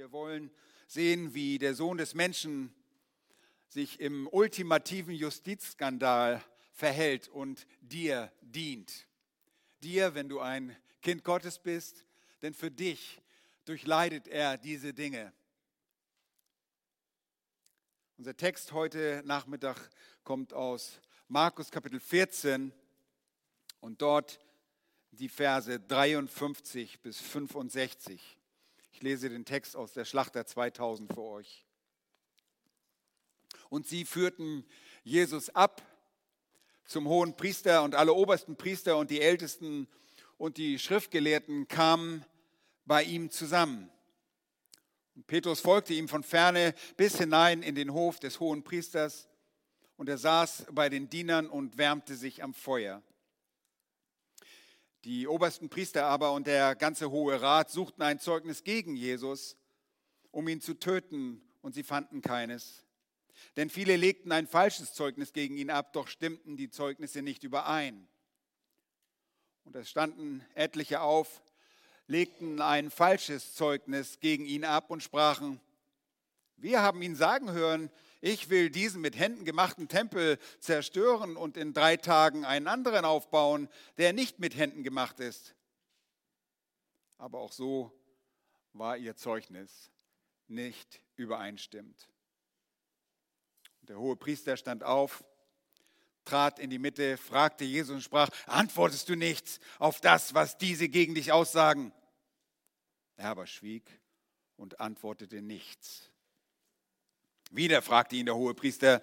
Wir wollen sehen, wie der Sohn des Menschen sich im ultimativen Justizskandal verhält und dir dient. Dir, wenn du ein Kind Gottes bist, denn für dich durchleidet er diese Dinge. Unser Text heute Nachmittag kommt aus Markus Kapitel 14 und dort die Verse 53 bis 65. Ich lese den Text aus der Schlachter 2000 für euch. Und sie führten Jesus ab zum hohen Priester und alle obersten Priester und die Ältesten und die Schriftgelehrten kamen bei ihm zusammen. Und Petrus folgte ihm von ferne bis hinein in den Hof des hohen Priesters und er saß bei den Dienern und wärmte sich am Feuer. Die obersten Priester aber und der ganze Hohe Rat suchten ein Zeugnis gegen Jesus, um ihn zu töten, und sie fanden keines. Denn viele legten ein falsches Zeugnis gegen ihn ab, doch stimmten die Zeugnisse nicht überein. Und es standen etliche auf, legten ein falsches Zeugnis gegen ihn ab und sprachen, wir haben ihn sagen hören, ich will diesen mit Händen gemachten Tempel zerstören und in drei Tagen einen anderen aufbauen, der nicht mit Händen gemacht ist. Aber auch so war ihr Zeugnis nicht übereinstimmt. Der hohe Priester stand auf, trat in die Mitte, fragte Jesus und sprach, antwortest du nichts auf das, was diese gegen dich aussagen? Er aber schwieg und antwortete nichts. Wieder fragte ihn der hohe Priester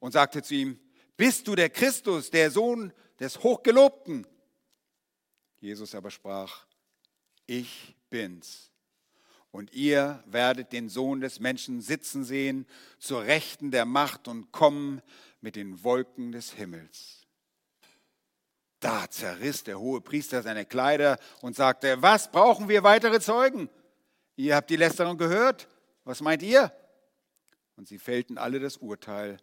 und sagte zu ihm, bist du der Christus, der Sohn des Hochgelobten? Jesus aber sprach, ich bin's. Und ihr werdet den Sohn des Menschen sitzen sehen, zur Rechten der Macht und kommen mit den Wolken des Himmels. Da zerriss der hohe Priester seine Kleider und sagte, was brauchen wir weitere Zeugen? Ihr habt die Lästerung gehört. Was meint ihr? Und sie fällten alle das Urteil,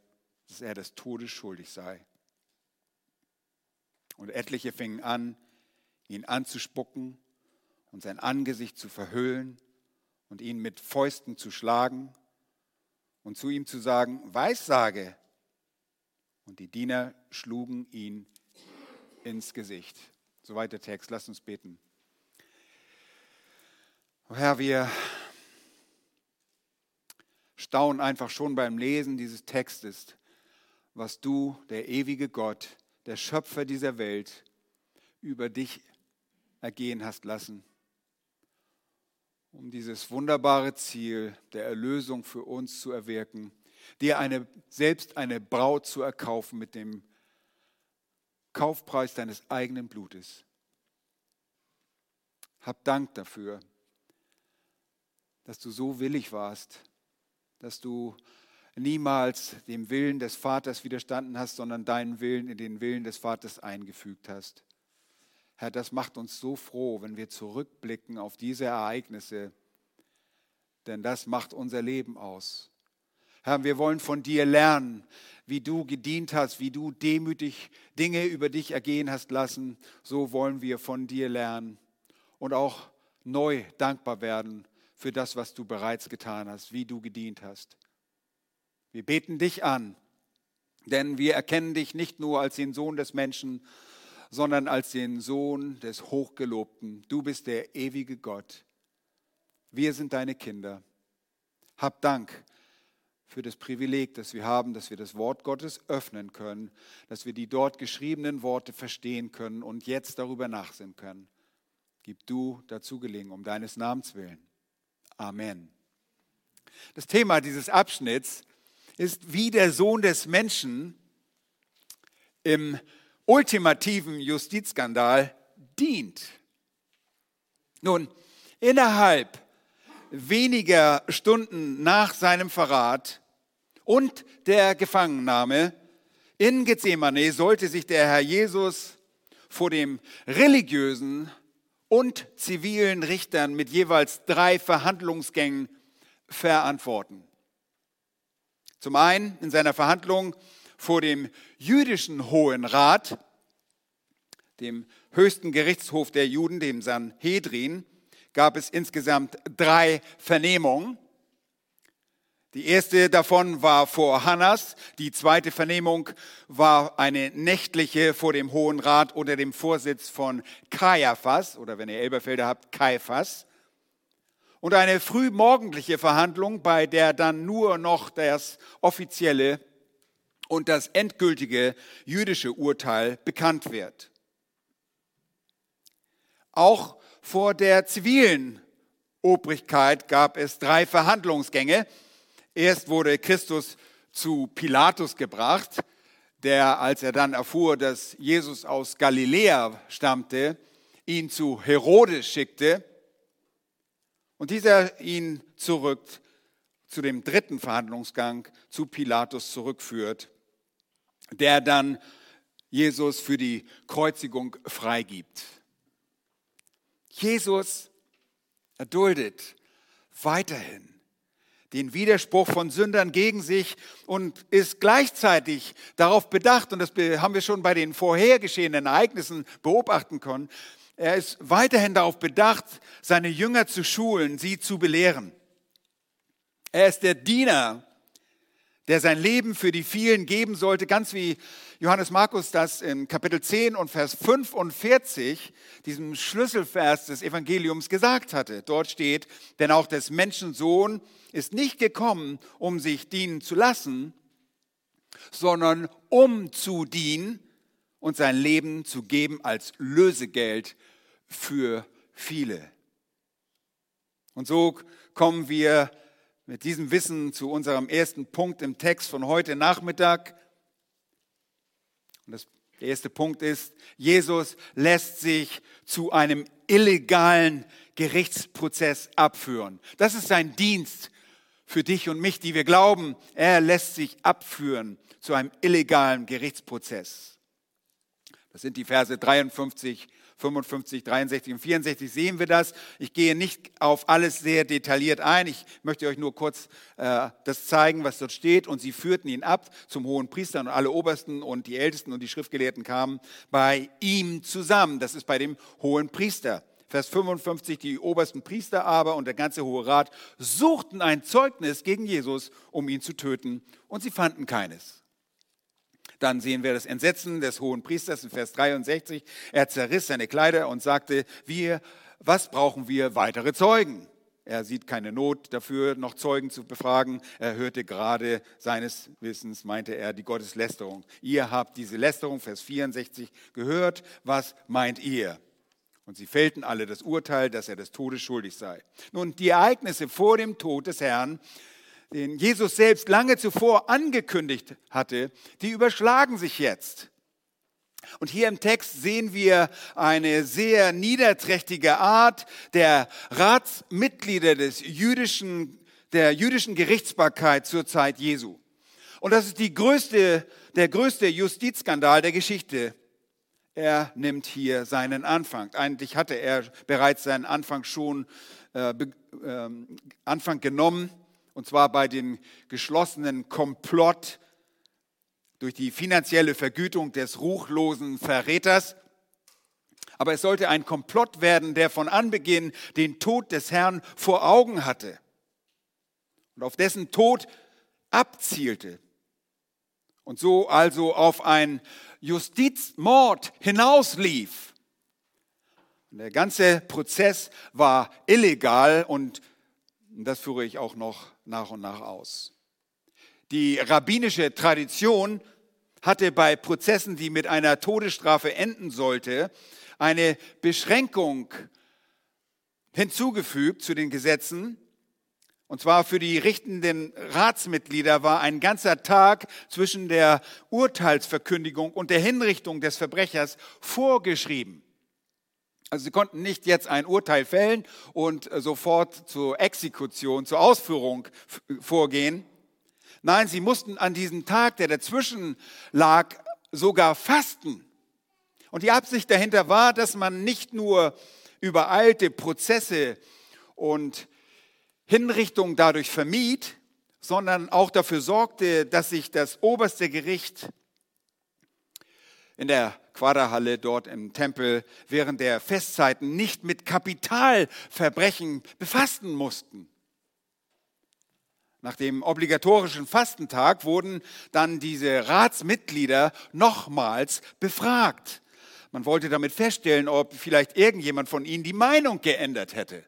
dass er des Todes schuldig sei. Und etliche fingen an, ihn anzuspucken und sein Angesicht zu verhüllen und ihn mit Fäusten zu schlagen und zu ihm zu sagen, Weissage. Und die Diener schlugen ihn ins Gesicht. Soweit der Text. Lasst uns beten. Herr, wir staunen einfach schon beim Lesen dieses Textes, was du, der ewige Gott, der Schöpfer dieser Welt, über dich ergehen hast lassen, um dieses wunderbare Ziel der Erlösung für uns zu erwirken, dir eine, selbst eine Braut zu erkaufen mit dem Kaufpreis deines eigenen Blutes. Hab Dank dafür, dass du so willig warst, dass du niemals dem Willen des Vaters widerstanden hast, sondern deinen Willen in den Willen des Vaters eingefügt hast. Herr, das macht uns so froh, wenn wir zurückblicken auf diese Ereignisse, denn das macht unser Leben aus. Herr, wir wollen von dir lernen, wie du gedient hast, wie du demütig Dinge über dich ergehen hast lassen. So wollen wir von dir lernen und auch neu dankbar werden für das, was du bereits getan hast, wie du gedient hast. Wir beten dich an, denn wir erkennen dich nicht nur als den Sohn des Menschen, sondern als den Sohn des Hochgelobten. Du bist der ewige Gott. Wir sind deine Kinder. Hab Dank für das Privileg, das wir haben, dass wir das Wort Gottes öffnen können, dass wir die dort geschriebenen Worte verstehen können und jetzt darüber nachsinnen können. Gib du dazu gelingen, um deines Namens willen. Amen. Das Thema dieses Abschnitts ist, wie der Sohn des Menschen im ultimativen Justizskandal dient. Nun, innerhalb weniger Stunden nach seinem Verrat und der Gefangennahme in Gethsemane sollte sich der Herr Jesus vor dem religiösen und zivilen Richtern mit jeweils drei Verhandlungsgängen verantworten. Zum einen in seiner Verhandlung vor dem jüdischen Hohen Rat, dem höchsten Gerichtshof der Juden, dem Sanhedrin, gab es insgesamt drei Vernehmungen. Die erste davon war vor Hannas, die zweite Vernehmung war eine nächtliche vor dem Hohen Rat unter dem Vorsitz von Kaiaphas oder wenn ihr Elberfelder habt, Kaiphas. Und eine frühmorgendliche Verhandlung, bei der dann nur noch das offizielle und das endgültige jüdische Urteil bekannt wird. Auch vor der zivilen Obrigkeit gab es drei Verhandlungsgänge. Erst wurde Christus zu Pilatus gebracht, der, als er dann erfuhr, dass Jesus aus Galiläa stammte, ihn zu Herodes schickte und dieser ihn zurück zu dem dritten Verhandlungsgang zu Pilatus zurückführt, der dann Jesus für die Kreuzigung freigibt. Jesus erduldet weiterhin den Widerspruch von Sündern gegen sich und ist gleichzeitig darauf bedacht, und das haben wir schon bei den vorhergeschehenen Ereignissen beobachten können, er ist weiterhin darauf bedacht, seine Jünger zu schulen, sie zu belehren. Er ist der Diener, der sein Leben für die vielen geben sollte, ganz wie Johannes Markus das in Kapitel 10 und Vers 45, diesem Schlüsselvers des Evangeliums gesagt hatte. Dort steht, denn auch des Menschensohn ist nicht gekommen, um sich dienen zu lassen, sondern um zu dienen und sein Leben zu geben als Lösegeld für viele. Und so kommen wir mit diesem Wissen zu unserem ersten Punkt im Text von heute Nachmittag. Und das, der erste Punkt ist, Jesus lässt sich zu einem illegalen Gerichtsprozess abführen. Das ist sein Dienst für dich und mich, die wir glauben. Er lässt sich abführen zu einem illegalen Gerichtsprozess. Das sind die Verse 53 55, 63 und 64 sehen wir das. Ich gehe nicht auf alles sehr detailliert ein. Ich möchte euch nur kurz äh, das zeigen, was dort steht. Und sie führten ihn ab zum hohen Priester und alle Obersten und die Ältesten und die Schriftgelehrten kamen bei ihm zusammen. Das ist bei dem hohen Priester. Vers 55, die obersten Priester aber und der ganze Hohe Rat suchten ein Zeugnis gegen Jesus, um ihn zu töten, und sie fanden keines. Dann sehen wir das Entsetzen des hohen Priesters in Vers 63. Er zerriss seine Kleider und sagte, wir, was brauchen wir weitere Zeugen? Er sieht keine Not dafür, noch Zeugen zu befragen. Er hörte gerade seines Wissens, meinte er, die Gotteslästerung. Ihr habt diese Lästerung, Vers 64, gehört. Was meint ihr? Und sie fällten alle das Urteil, dass er des Todes schuldig sei. Nun, die Ereignisse vor dem Tod des Herrn den Jesus selbst lange zuvor angekündigt hatte, die überschlagen sich jetzt. Und hier im Text sehen wir eine sehr niederträchtige Art der Ratsmitglieder des jüdischen, der jüdischen Gerichtsbarkeit zur Zeit Jesu. Und das ist die größte, der größte Justizskandal der Geschichte. Er nimmt hier seinen Anfang. Eigentlich hatte er bereits seinen Anfang schon äh, äh, Anfang genommen und zwar bei dem geschlossenen Komplott durch die finanzielle Vergütung des ruchlosen Verräters. Aber es sollte ein Komplott werden, der von Anbeginn den Tod des Herrn vor Augen hatte und auf dessen Tod abzielte und so also auf ein Justizmord hinauslief. Und der ganze Prozess war illegal und das führe ich auch noch nach und nach aus. Die rabbinische Tradition hatte bei Prozessen, die mit einer Todesstrafe enden sollte, eine Beschränkung hinzugefügt zu den Gesetzen. Und zwar für die richtenden Ratsmitglieder war ein ganzer Tag zwischen der Urteilsverkündigung und der Hinrichtung des Verbrechers vorgeschrieben. Also sie konnten nicht jetzt ein Urteil fällen und äh, sofort zur Exekution, zur Ausführung vorgehen. Nein, sie mussten an diesem Tag, der dazwischen lag, sogar fasten. Und die Absicht dahinter war, dass man nicht nur übereilte Prozesse und Hinrichtungen dadurch vermied, sondern auch dafür sorgte, dass sich das oberste Gericht in der Quaderhalle dort im Tempel während der Festzeiten nicht mit Kapitalverbrechen befassen mussten. Nach dem obligatorischen Fastentag wurden dann diese Ratsmitglieder nochmals befragt. Man wollte damit feststellen, ob vielleicht irgendjemand von ihnen die Meinung geändert hätte.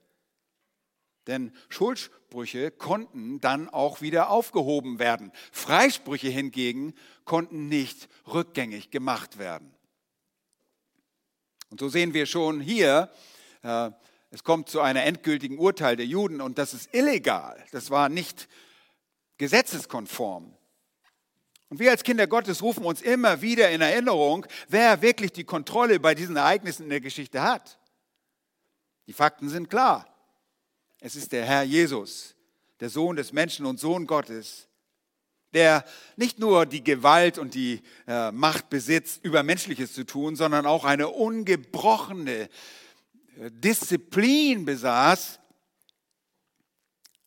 Denn Schuldsprüche konnten dann auch wieder aufgehoben werden. Freisprüche hingegen konnten nicht rückgängig gemacht werden. Und so sehen wir schon hier, äh, es kommt zu einer endgültigen Urteil der Juden und das ist illegal. Das war nicht gesetzeskonform. Und wir als Kinder Gottes rufen uns immer wieder in Erinnerung, wer wirklich die Kontrolle bei diesen Ereignissen in der Geschichte hat. Die Fakten sind klar. Es ist der Herr Jesus, der Sohn des Menschen und Sohn Gottes, der nicht nur die Gewalt und die äh, Macht besitzt, Übermenschliches zu tun, sondern auch eine ungebrochene äh, Disziplin besaß,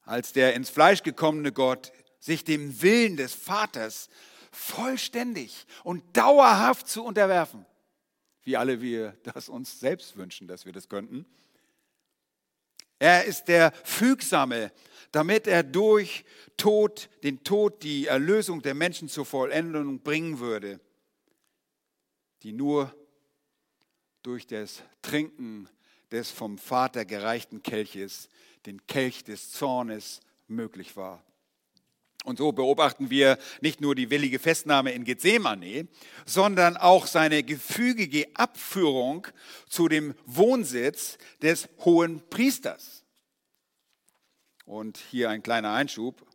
als der ins Fleisch gekommene Gott sich dem Willen des Vaters vollständig und dauerhaft zu unterwerfen, wie alle wir das uns selbst wünschen, dass wir das könnten. Er ist der Fügsame, damit er durch Tod, den Tod, die Erlösung der Menschen zur Vollendung bringen würde, die nur durch das Trinken des vom Vater gereichten Kelches, den Kelch des Zornes, möglich war. Und so beobachten wir nicht nur die willige Festnahme in Gethsemane, sondern auch seine gefügige Abführung zu dem Wohnsitz des hohen Priesters. Und hier ein kleiner Einschub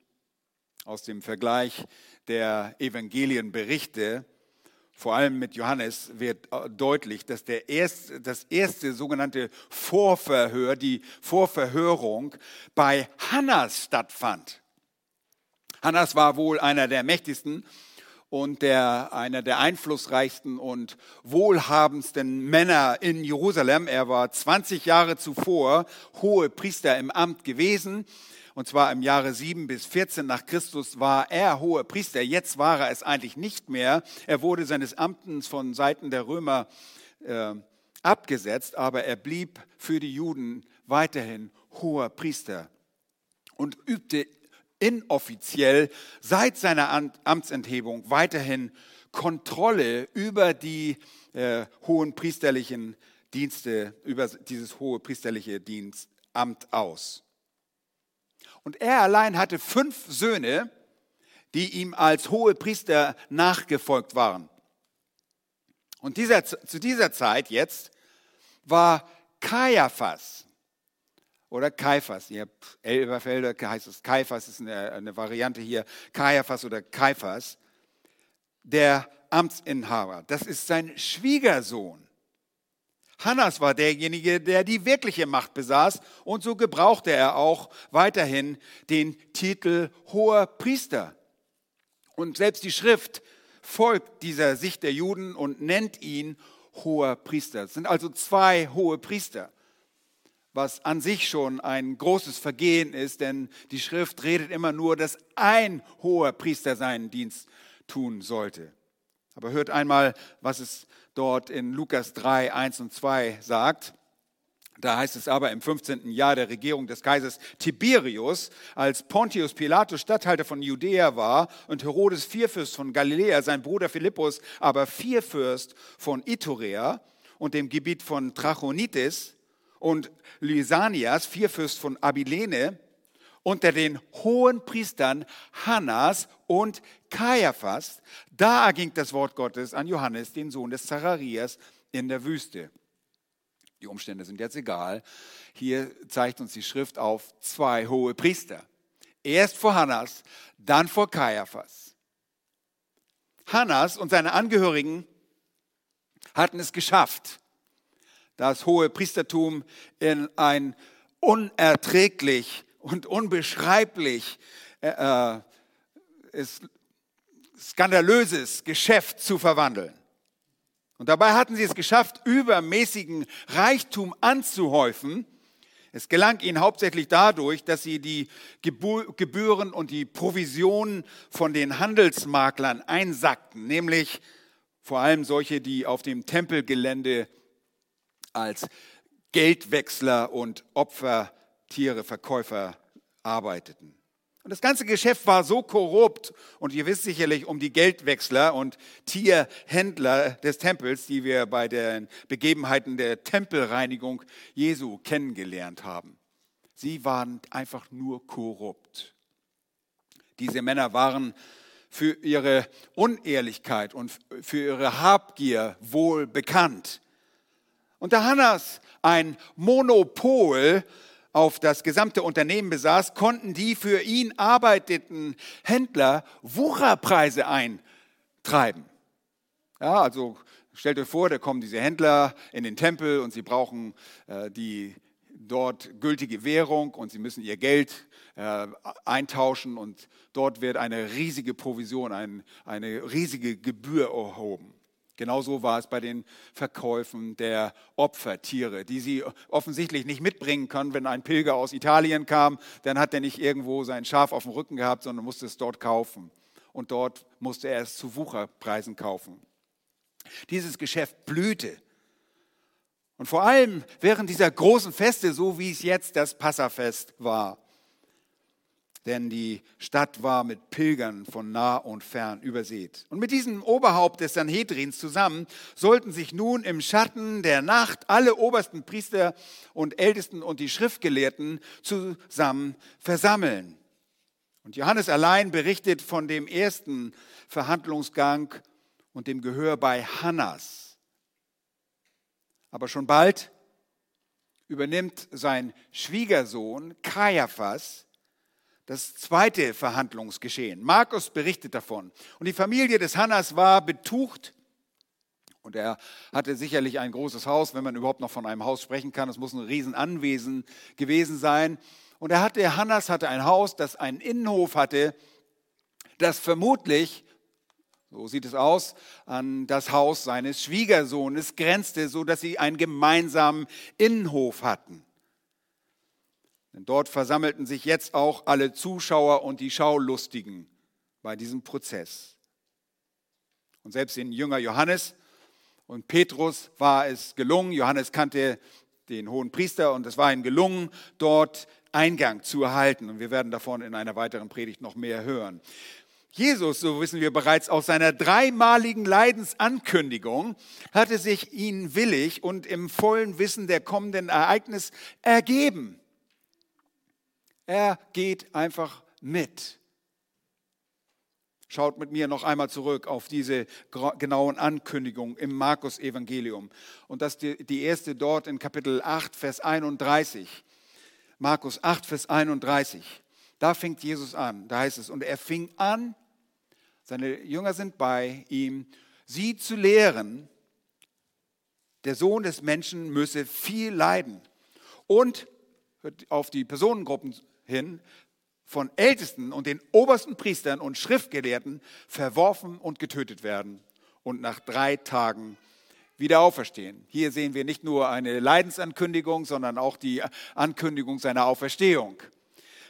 aus dem Vergleich der Evangelienberichte. Vor allem mit Johannes wird deutlich, dass der erste, das erste sogenannte Vorverhör, die Vorverhörung bei Hannas stattfand. Hannas war wohl einer der mächtigsten und der, einer der einflussreichsten und wohlhabendsten Männer in Jerusalem. Er war 20 Jahre zuvor hohe Priester im Amt gewesen. Und zwar im Jahre 7 bis 14 nach Christus war er hohe Priester. Jetzt war er es eigentlich nicht mehr. Er wurde seines Amtens von Seiten der Römer äh, abgesetzt, aber er blieb für die Juden weiterhin hoher Priester und übte inoffiziell seit seiner Amtsenthebung weiterhin Kontrolle über die äh, hohen priesterlichen Dienste, über dieses hohe priesterliche Dienstamt aus. Und er allein hatte fünf Söhne, die ihm als hohe Priester nachgefolgt waren. Und dieser, zu dieser Zeit jetzt war Kaiaphas, oder Kaiphas. Ihr habt Elberfelder, heißt es Kaiphas, ist eine, eine Variante hier, Kaiaphas oder Kaiphas, der Amtsinhaber. Das ist sein Schwiegersohn. Hannas war derjenige, der die wirkliche Macht besaß und so gebrauchte er auch weiterhin den Titel hoher Priester. Und selbst die Schrift folgt dieser Sicht der Juden und nennt ihn hoher Priester. Es sind also zwei hohe Priester was an sich schon ein großes Vergehen ist, denn die Schrift redet immer nur, dass ein hoher Priester seinen Dienst tun sollte. Aber hört einmal, was es dort in Lukas 3, 1 und 2 sagt. Da heißt es aber im 15. Jahr der Regierung des Kaisers Tiberius, als Pontius Pilatus Statthalter von Judäa war und Herodes Vierfürst von Galiläa, sein Bruder Philippus aber Vierfürst von Iturea und dem Gebiet von Trachonitis, und Lysanias, Vierfürst von Abilene, unter den hohen Priestern Hannas und Kaiaphas, da erging das Wort Gottes an Johannes, den Sohn des Zacharias, in der Wüste. Die Umstände sind jetzt egal. Hier zeigt uns die Schrift auf zwei hohe Priester. Erst vor Hannas, dann vor Kaiaphas. Hannas und seine Angehörigen hatten es geschafft, das hohe Priestertum in ein unerträglich und unbeschreiblich äh, äh skandalöses Geschäft zu verwandeln. Und dabei hatten sie es geschafft, übermäßigen Reichtum anzuhäufen. Es gelang ihnen hauptsächlich dadurch, dass sie die Gebühren und die Provisionen von den Handelsmaklern einsackten, nämlich Vor allem solche, die auf dem Tempelgelände als Geldwechsler und Opfertiereverkäufer arbeiteten. Und das ganze Geschäft war so korrupt, und ihr wisst sicherlich um die Geldwechsler und Tierhändler des Tempels, die wir bei den Begebenheiten der Tempelreinigung Jesu kennengelernt haben. Sie waren einfach nur korrupt. Diese Männer waren für ihre Unehrlichkeit und für ihre Habgier wohl bekannt. Und da Hannas ein Monopol auf das gesamte Unternehmen besaß, konnten die für ihn arbeitenden Händler Wucherpreise eintreiben. Ja, also stellt euch vor, da kommen diese Händler in den Tempel und sie brauchen äh, die dort gültige Währung und sie müssen ihr Geld äh, eintauschen und dort wird eine riesige Provision, ein, eine riesige Gebühr erhoben. Genauso war es bei den Verkäufen der Opfertiere, die sie offensichtlich nicht mitbringen können. Wenn ein Pilger aus Italien kam, dann hat er nicht irgendwo sein Schaf auf dem Rücken gehabt, sondern musste es dort kaufen. Und dort musste er es zu Wucherpreisen kaufen. Dieses Geschäft blühte. Und vor allem während dieser großen Feste, so wie es jetzt das Passafest war denn die Stadt war mit Pilgern von nah und fern übersät. Und mit diesem Oberhaupt des Sanhedrins zusammen sollten sich nun im Schatten der Nacht alle obersten Priester und Ältesten und die Schriftgelehrten zusammen versammeln. Und Johannes allein berichtet von dem ersten Verhandlungsgang und dem Gehör bei Hannas. Aber schon bald übernimmt sein Schwiegersohn Kaiaphas das zweite Verhandlungsgeschehen. Markus berichtet davon. Und die Familie des Hannas war betucht. Und er hatte sicherlich ein großes Haus, wenn man überhaupt noch von einem Haus sprechen kann. Es muss ein Riesenanwesen gewesen sein. Und er hatte, Hannas hatte ein Haus, das einen Innenhof hatte, das vermutlich, so sieht es aus, an das Haus seines Schwiegersohnes grenzte, so dass sie einen gemeinsamen Innenhof hatten. Denn dort versammelten sich jetzt auch alle Zuschauer und die Schaulustigen bei diesem Prozess. Und selbst den Jünger Johannes und Petrus war es gelungen, Johannes kannte den hohen Priester und es war ihm gelungen, dort Eingang zu erhalten. Und wir werden davon in einer weiteren Predigt noch mehr hören. Jesus, so wissen wir bereits aus seiner dreimaligen Leidensankündigung, hatte sich ihnen willig und im vollen Wissen der kommenden Ereignis ergeben. Er geht einfach mit. Schaut mit mir noch einmal zurück auf diese genauen Ankündigungen im Markus-Evangelium. Und das ist die erste dort in Kapitel 8, Vers 31. Markus 8, Vers 31. Da fängt Jesus an. Da heißt es, und er fing an, seine Jünger sind bei ihm, sie zu lehren, der Sohn des Menschen müsse viel leiden und auf die Personengruppen hin von Ältesten und den obersten Priestern und Schriftgelehrten verworfen und getötet werden und nach drei Tagen wieder auferstehen. Hier sehen wir nicht nur eine Leidensankündigung, sondern auch die Ankündigung seiner Auferstehung.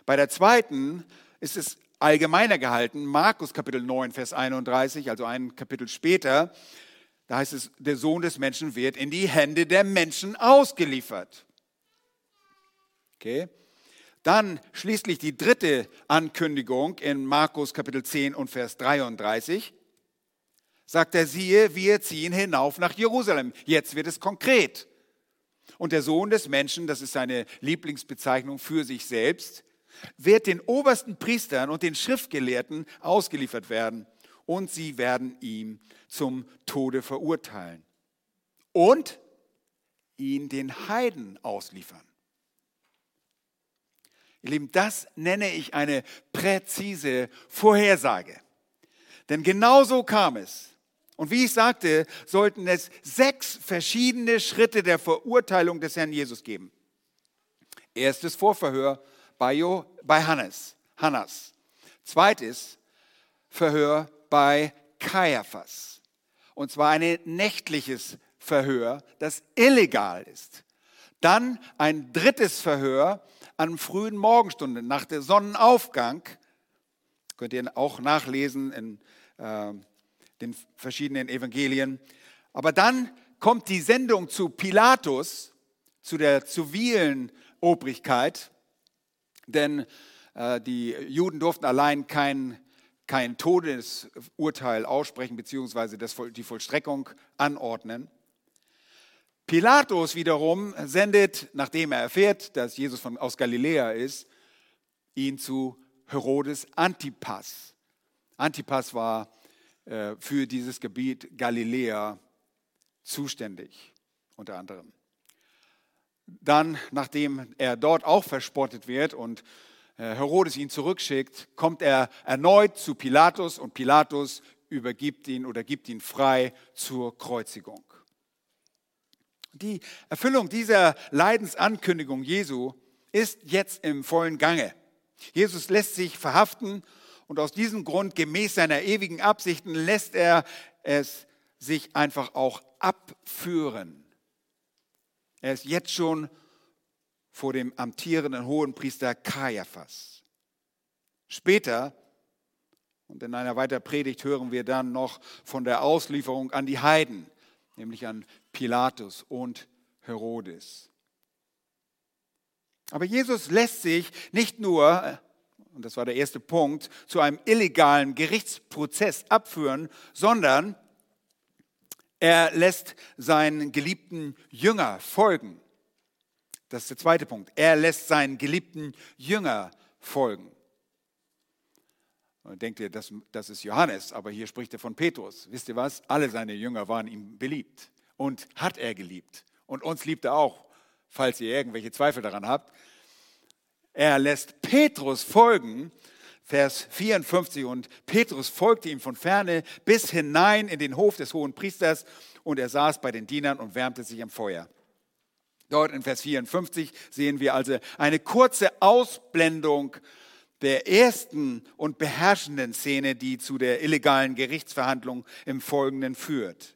Bei der zweiten ist es allgemeiner gehalten, Markus Kapitel 9, Vers 31, also ein Kapitel später, da heißt es, der Sohn des Menschen wird in die Hände der Menschen ausgeliefert. Okay? Dann schließlich die dritte Ankündigung in Markus Kapitel 10 und Vers 33. Sagt er, siehe, wir ziehen hinauf nach Jerusalem. Jetzt wird es konkret. Und der Sohn des Menschen, das ist seine Lieblingsbezeichnung für sich selbst, wird den obersten Priestern und den Schriftgelehrten ausgeliefert werden. Und sie werden ihn zum Tode verurteilen. Und ihn den Heiden ausliefern. Ihr Lieben, das nenne ich eine präzise Vorhersage. Denn genau so kam es. Und wie ich sagte, sollten es sechs verschiedene Schritte der Verurteilung des Herrn Jesus geben. Erstes Vorverhör bei, jo, bei Hannes, Hannas. Zweites Verhör bei Kaiaphas. Und zwar ein nächtliches Verhör, das illegal ist. Dann ein drittes Verhör, an frühen Morgenstunden, nach der Sonnenaufgang, könnt ihr auch nachlesen in äh, den verschiedenen Evangelien. Aber dann kommt die Sendung zu Pilatus, zu der zivilen Obrigkeit, denn äh, die Juden durften allein kein, kein Todesurteil aussprechen, beziehungsweise das, die Vollstreckung anordnen. Pilatus wiederum sendet, nachdem er erfährt, dass Jesus von, aus Galiläa ist, ihn zu Herodes Antipas. Antipas war äh, für dieses Gebiet Galiläa zuständig, unter anderem. Dann, nachdem er dort auch verspottet wird und äh, Herodes ihn zurückschickt, kommt er erneut zu Pilatus und Pilatus übergibt ihn oder gibt ihn frei zur Kreuzigung. Die Erfüllung dieser Leidensankündigung Jesu ist jetzt im vollen Gange. Jesus lässt sich verhaften und aus diesem Grund, gemäß seiner ewigen Absichten, lässt er es sich einfach auch abführen. Er ist jetzt schon vor dem amtierenden Hohenpriester Kaiaphas. Später, und in einer weiteren Predigt hören wir dann noch von der Auslieferung an die Heiden, nämlich an Pilatus und Herodes. Aber Jesus lässt sich nicht nur, und das war der erste Punkt, zu einem illegalen Gerichtsprozess abführen, sondern er lässt seinen geliebten Jünger folgen. Das ist der zweite Punkt. Er lässt seinen geliebten Jünger folgen. Und denkt ihr, das, das ist Johannes, aber hier spricht er von Petrus. Wisst ihr was? Alle seine Jünger waren ihm beliebt und hat er geliebt. Und uns liebt er auch falls ihr irgendwelche Zweifel daran habt. Er lässt Petrus folgen, Vers 54, und Petrus folgte ihm von ferne bis hinein in den Hof des hohen Priesters und er saß bei den Dienern und wärmte sich am Feuer. Dort in Vers 54 sehen wir also eine kurze Ausblendung der ersten und beherrschenden Szene, die zu der illegalen Gerichtsverhandlung im Folgenden führt.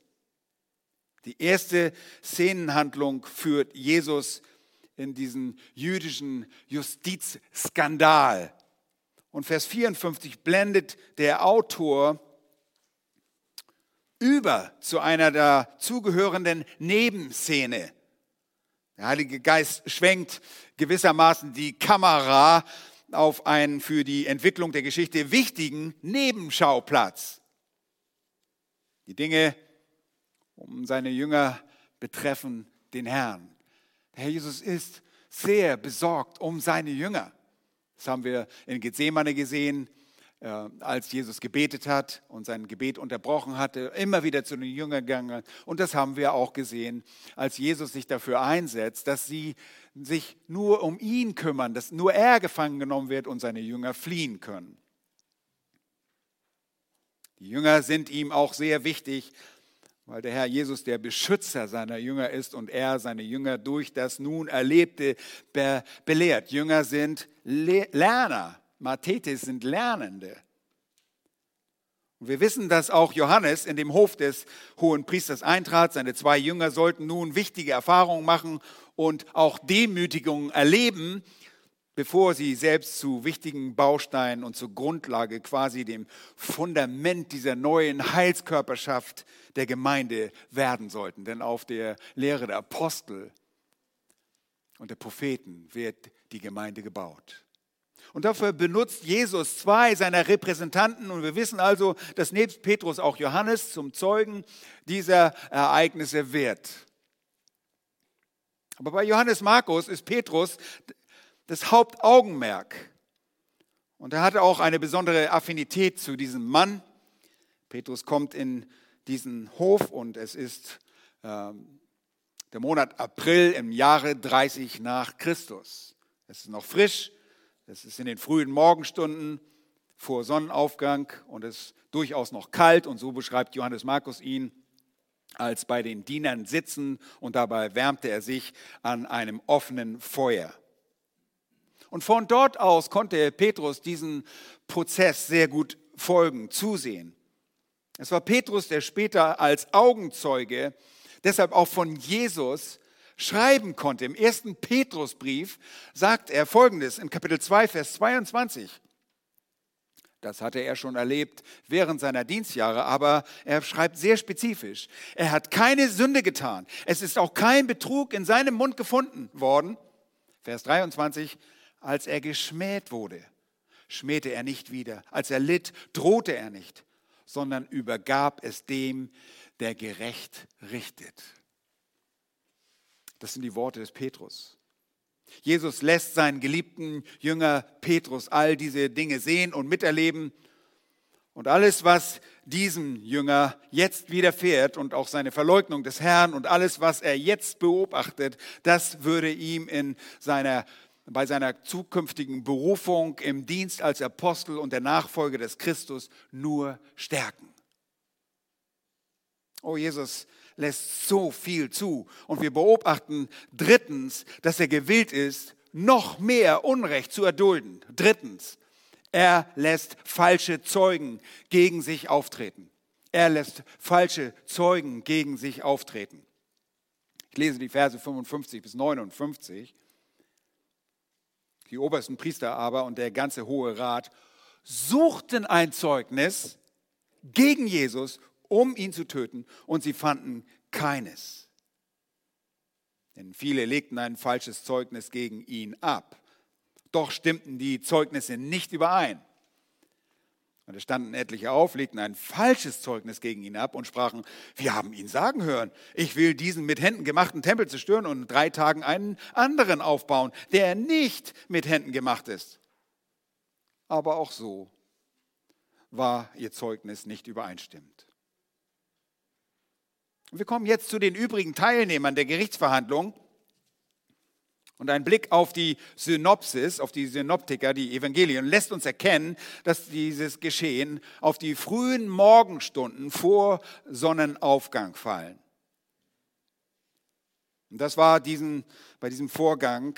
Die erste Szenenhandlung führt Jesus in diesen jüdischen Justizskandal. Und Vers 54 blendet der Autor über zu einer dazugehörenden Nebenszene. Der Heilige Geist schwenkt gewissermaßen die Kamera auf einen für die Entwicklung der Geschichte wichtigen Nebenschauplatz. Die Dinge um seine Jünger betreffen den Herrn. Der Herr Jesus ist sehr besorgt um seine Jünger. Das haben wir in Gethsemane gesehen, als Jesus gebetet hat und sein Gebet unterbrochen hatte, immer wieder zu den Jüngern gegangen. Und das haben wir auch gesehen, als Jesus sich dafür einsetzt, dass sie sich nur um ihn kümmern, dass nur er gefangen genommen wird und seine Jünger fliehen können. Die Jünger sind ihm auch sehr wichtig, weil der Herr Jesus der Beschützer seiner Jünger ist und er seine Jünger durch das nun Erlebte be belehrt. Jünger sind Le Lerner, Mathetes sind Lernende. Und wir wissen, dass auch Johannes in dem Hof des hohen Priesters eintrat. Seine zwei Jünger sollten nun wichtige Erfahrungen machen und auch Demütigungen erleben, bevor sie selbst zu wichtigen Bausteinen und zur Grundlage, quasi dem Fundament dieser neuen Heilskörperschaft der Gemeinde werden sollten. Denn auf der Lehre der Apostel und der Propheten wird die Gemeinde gebaut. Und dafür benutzt Jesus zwei seiner Repräsentanten. Und wir wissen also, dass nebst Petrus auch Johannes zum Zeugen dieser Ereignisse wird. Aber bei Johannes Markus ist Petrus das Hauptaugenmerk. Und er hatte auch eine besondere Affinität zu diesem Mann. Petrus kommt in diesen Hof und es ist äh, der Monat April im Jahre 30 nach Christus. Es ist noch frisch, es ist in den frühen Morgenstunden vor Sonnenaufgang und es ist durchaus noch kalt und so beschreibt Johannes Markus ihn als bei den Dienern sitzen und dabei wärmte er sich an einem offenen Feuer. Und von dort aus konnte Petrus diesen Prozess sehr gut folgen, zusehen. Es war Petrus, der später als Augenzeuge, deshalb auch von Jesus, schreiben konnte. Im ersten Petrusbrief sagt er folgendes in Kapitel 2, Vers 22. Das hatte er schon erlebt während seiner Dienstjahre, aber er schreibt sehr spezifisch. Er hat keine Sünde getan. Es ist auch kein Betrug in seinem Mund gefunden worden. Vers 23, als er geschmäht wurde, schmähte er nicht wieder. Als er litt, drohte er nicht, sondern übergab es dem, der gerecht richtet. Das sind die Worte des Petrus. Jesus lässt seinen geliebten Jünger Petrus all diese Dinge sehen und miterleben. Und alles, was diesem Jünger jetzt widerfährt und auch seine Verleugnung des Herrn und alles, was er jetzt beobachtet, das würde ihm in seiner, bei seiner zukünftigen Berufung im Dienst als Apostel und der Nachfolger des Christus nur stärken. Oh Jesus, lässt so viel zu. Und wir beobachten drittens, dass er gewillt ist, noch mehr Unrecht zu erdulden. Drittens, er lässt falsche Zeugen gegen sich auftreten. Er lässt falsche Zeugen gegen sich auftreten. Ich lese die Verse 55 bis 59. Die obersten Priester aber und der ganze Hohe Rat suchten ein Zeugnis gegen Jesus um ihn zu töten, und sie fanden keines. Denn viele legten ein falsches Zeugnis gegen ihn ab. Doch stimmten die Zeugnisse nicht überein. Und es standen etliche auf, legten ein falsches Zeugnis gegen ihn ab und sprachen, wir haben ihn sagen hören, ich will diesen mit Händen gemachten Tempel zerstören und in drei Tagen einen anderen aufbauen, der nicht mit Händen gemacht ist. Aber auch so war ihr Zeugnis nicht übereinstimmend. Wir kommen jetzt zu den übrigen Teilnehmern der Gerichtsverhandlung. Und ein Blick auf die Synopsis, auf die Synoptiker, die Evangelien, lässt uns erkennen, dass dieses Geschehen auf die frühen Morgenstunden vor Sonnenaufgang fallen. Und das war diesen, bei diesem Vorgang,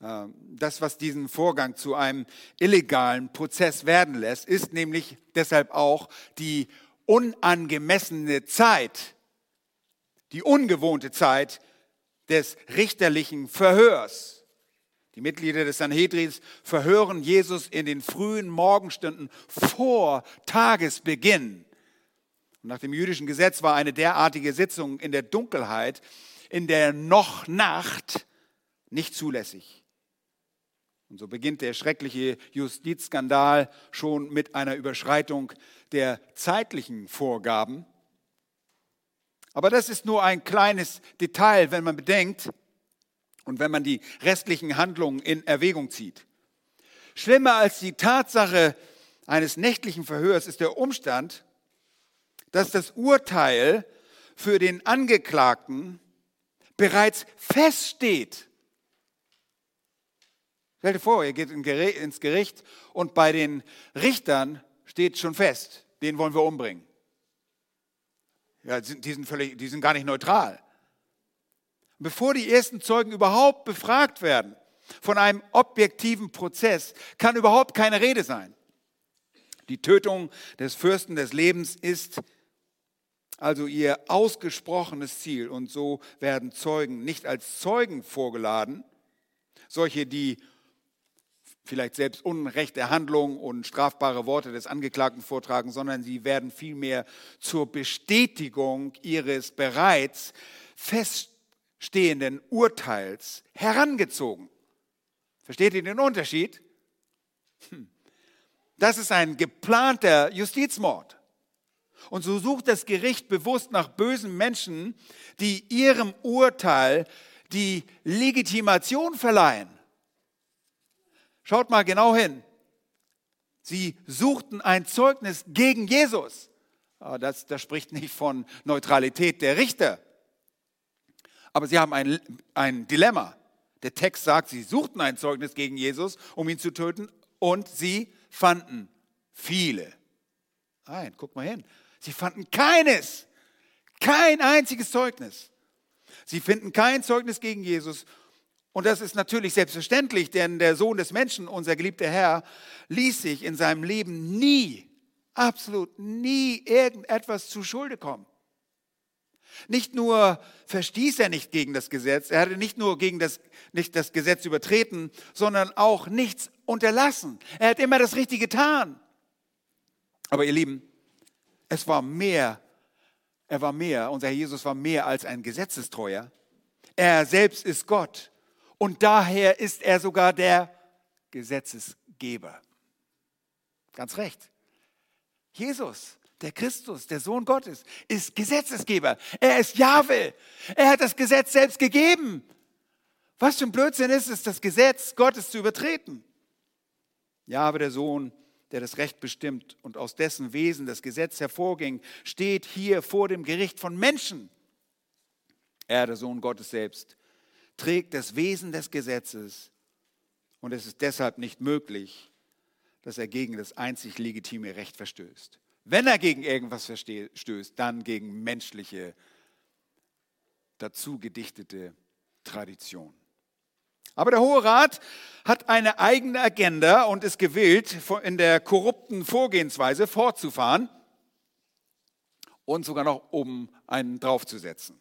äh, das, was diesen Vorgang zu einem illegalen Prozess werden lässt, ist nämlich deshalb auch die unangemessene Zeit, die ungewohnte Zeit des richterlichen Verhörs. Die Mitglieder des Sanhedrins verhören Jesus in den frühen Morgenstunden vor Tagesbeginn. Und nach dem jüdischen Gesetz war eine derartige Sitzung in der Dunkelheit, in der noch Nacht, nicht zulässig. Und so beginnt der schreckliche Justizskandal schon mit einer Überschreitung der zeitlichen Vorgaben. Aber das ist nur ein kleines Detail, wenn man bedenkt und wenn man die restlichen Handlungen in Erwägung zieht. Schlimmer als die Tatsache eines nächtlichen Verhörs ist der Umstand, dass das Urteil für den Angeklagten bereits feststeht. Stell dir vor, ihr geht ins Gericht und bei den Richtern steht schon fest, den wollen wir umbringen. Ja, die sind, völlig, die sind gar nicht neutral. Bevor die ersten Zeugen überhaupt befragt werden, von einem objektiven Prozess, kann überhaupt keine Rede sein. Die Tötung des Fürsten des Lebens ist also ihr ausgesprochenes Ziel. Und so werden Zeugen nicht als Zeugen vorgeladen, solche, die vielleicht selbst unrechte Handlungen und strafbare Worte des Angeklagten vortragen, sondern sie werden vielmehr zur Bestätigung ihres bereits feststehenden Urteils herangezogen. Versteht ihr den Unterschied? Hm. Das ist ein geplanter Justizmord. Und so sucht das Gericht bewusst nach bösen Menschen, die ihrem Urteil die Legitimation verleihen. Schaut mal genau hin. Sie suchten ein Zeugnis gegen Jesus. Ah, das, das spricht nicht von Neutralität der Richter. Aber sie haben ein, ein Dilemma. Der Text sagt, sie suchten ein Zeugnis gegen Jesus, um ihn zu töten, und sie fanden viele. Nein, guck mal hin. Sie fanden keines, kein einziges Zeugnis. Sie finden kein Zeugnis gegen Jesus und das ist natürlich selbstverständlich, denn der Sohn des Menschen, unser geliebter Herr, ließ sich in seinem Leben nie, absolut nie irgendetwas zu Schulde kommen. Nicht nur verstieß er nicht gegen das Gesetz, er hatte nicht nur gegen das, nicht das Gesetz übertreten, sondern auch nichts unterlassen. Er hat immer das Richtige getan. Aber ihr Lieben, es war mehr, er war mehr, unser Herr Jesus war mehr als ein Gesetzestreuer. Er selbst ist Gott und daher ist er sogar der Gesetzesgeber. Ganz recht. Jesus, der Christus, der Sohn Gottes, ist Gesetzesgeber. Er ist Jahwe. Er hat das Gesetz selbst gegeben. Was für ein Blödsinn ist es, das Gesetz Gottes zu übertreten? Jahwe, der Sohn, der das Recht bestimmt und aus dessen Wesen das Gesetz hervorging, steht hier vor dem Gericht von Menschen. Er, der Sohn Gottes selbst, trägt das Wesen des Gesetzes und es ist deshalb nicht möglich, dass er gegen das einzig legitime Recht verstößt. Wenn er gegen irgendwas verstößt, dann gegen menschliche, dazu gedichtete Tradition. Aber der Hohe Rat hat eine eigene Agenda und ist gewillt, in der korrupten Vorgehensweise fortzufahren und sogar noch oben einen draufzusetzen.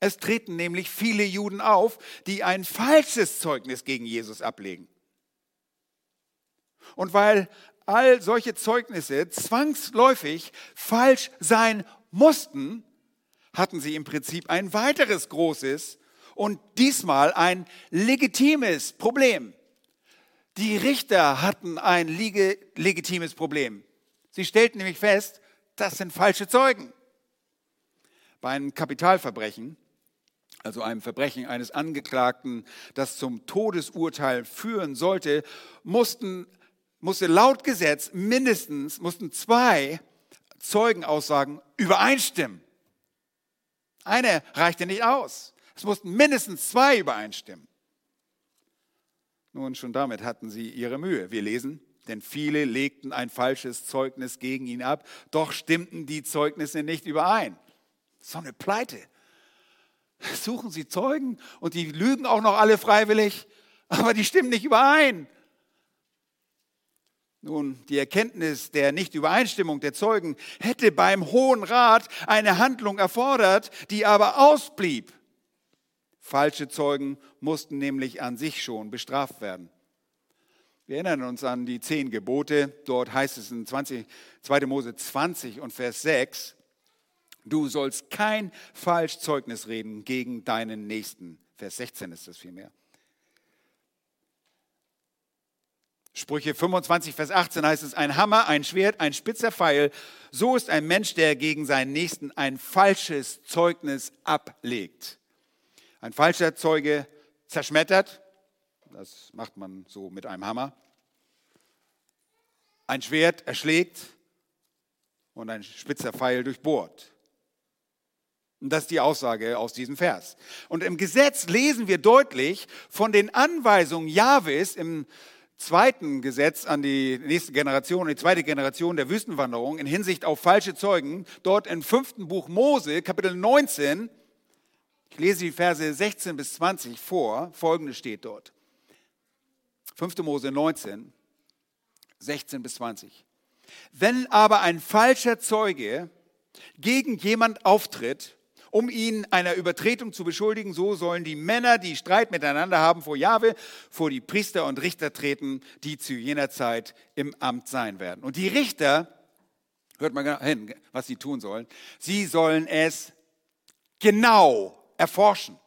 Es treten nämlich viele Juden auf, die ein falsches Zeugnis gegen Jesus ablegen. Und weil all solche Zeugnisse zwangsläufig falsch sein mussten, hatten sie im Prinzip ein weiteres großes und diesmal ein legitimes Problem. Die Richter hatten ein legitimes Problem. Sie stellten nämlich fest, das sind falsche Zeugen. Bei einem Kapitalverbrechen, also einem Verbrechen eines Angeklagten, das zum Todesurteil führen sollte, mussten musste laut Gesetz mindestens, mussten zwei Zeugenaussagen übereinstimmen. Eine reichte nicht aus. Es mussten mindestens zwei übereinstimmen. Nun, schon damit hatten sie ihre Mühe. Wir lesen, denn viele legten ein falsches Zeugnis gegen ihn ab, doch stimmten die Zeugnisse nicht überein. So eine Pleite. Suchen sie Zeugen und die lügen auch noch alle freiwillig, aber die stimmen nicht überein. Nun, die Erkenntnis der Nichtübereinstimmung der Zeugen hätte beim Hohen Rat eine Handlung erfordert, die aber ausblieb. Falsche Zeugen mussten nämlich an sich schon bestraft werden. Wir erinnern uns an die zehn Gebote. Dort heißt es in 20, 2. Mose 20 und Vers 6, du sollst kein Falschzeugnis reden gegen deinen Nächsten. Vers 16 ist das vielmehr. Sprüche 25, Vers 18 heißt es, ein Hammer, ein Schwert, ein spitzer Pfeil, so ist ein Mensch, der gegen seinen Nächsten ein falsches Zeugnis ablegt. Ein falscher Zeuge zerschmettert, das macht man so mit einem Hammer. Ein Schwert erschlägt und ein spitzer Pfeil durchbohrt. Und das ist die Aussage aus diesem Vers. Und im Gesetz lesen wir deutlich von den Anweisungen Jahwes im zweiten Gesetz an die nächste Generation, die zweite Generation der Wüstenwanderung in Hinsicht auf falsche Zeugen, dort im fünften Buch Mose, Kapitel 19, ich lese die Verse 16 bis 20 vor, folgendes steht dort. 5. Mose 19, 16 bis 20. Wenn aber ein falscher Zeuge gegen jemand auftritt, um ihn einer Übertretung zu beschuldigen. So sollen die Männer, die Streit miteinander haben vor Jahwe, vor die Priester und Richter treten, die zu jener Zeit im Amt sein werden. Und die Richter, hört mal genau hin, was sie tun sollen, sie sollen es genau erforschen.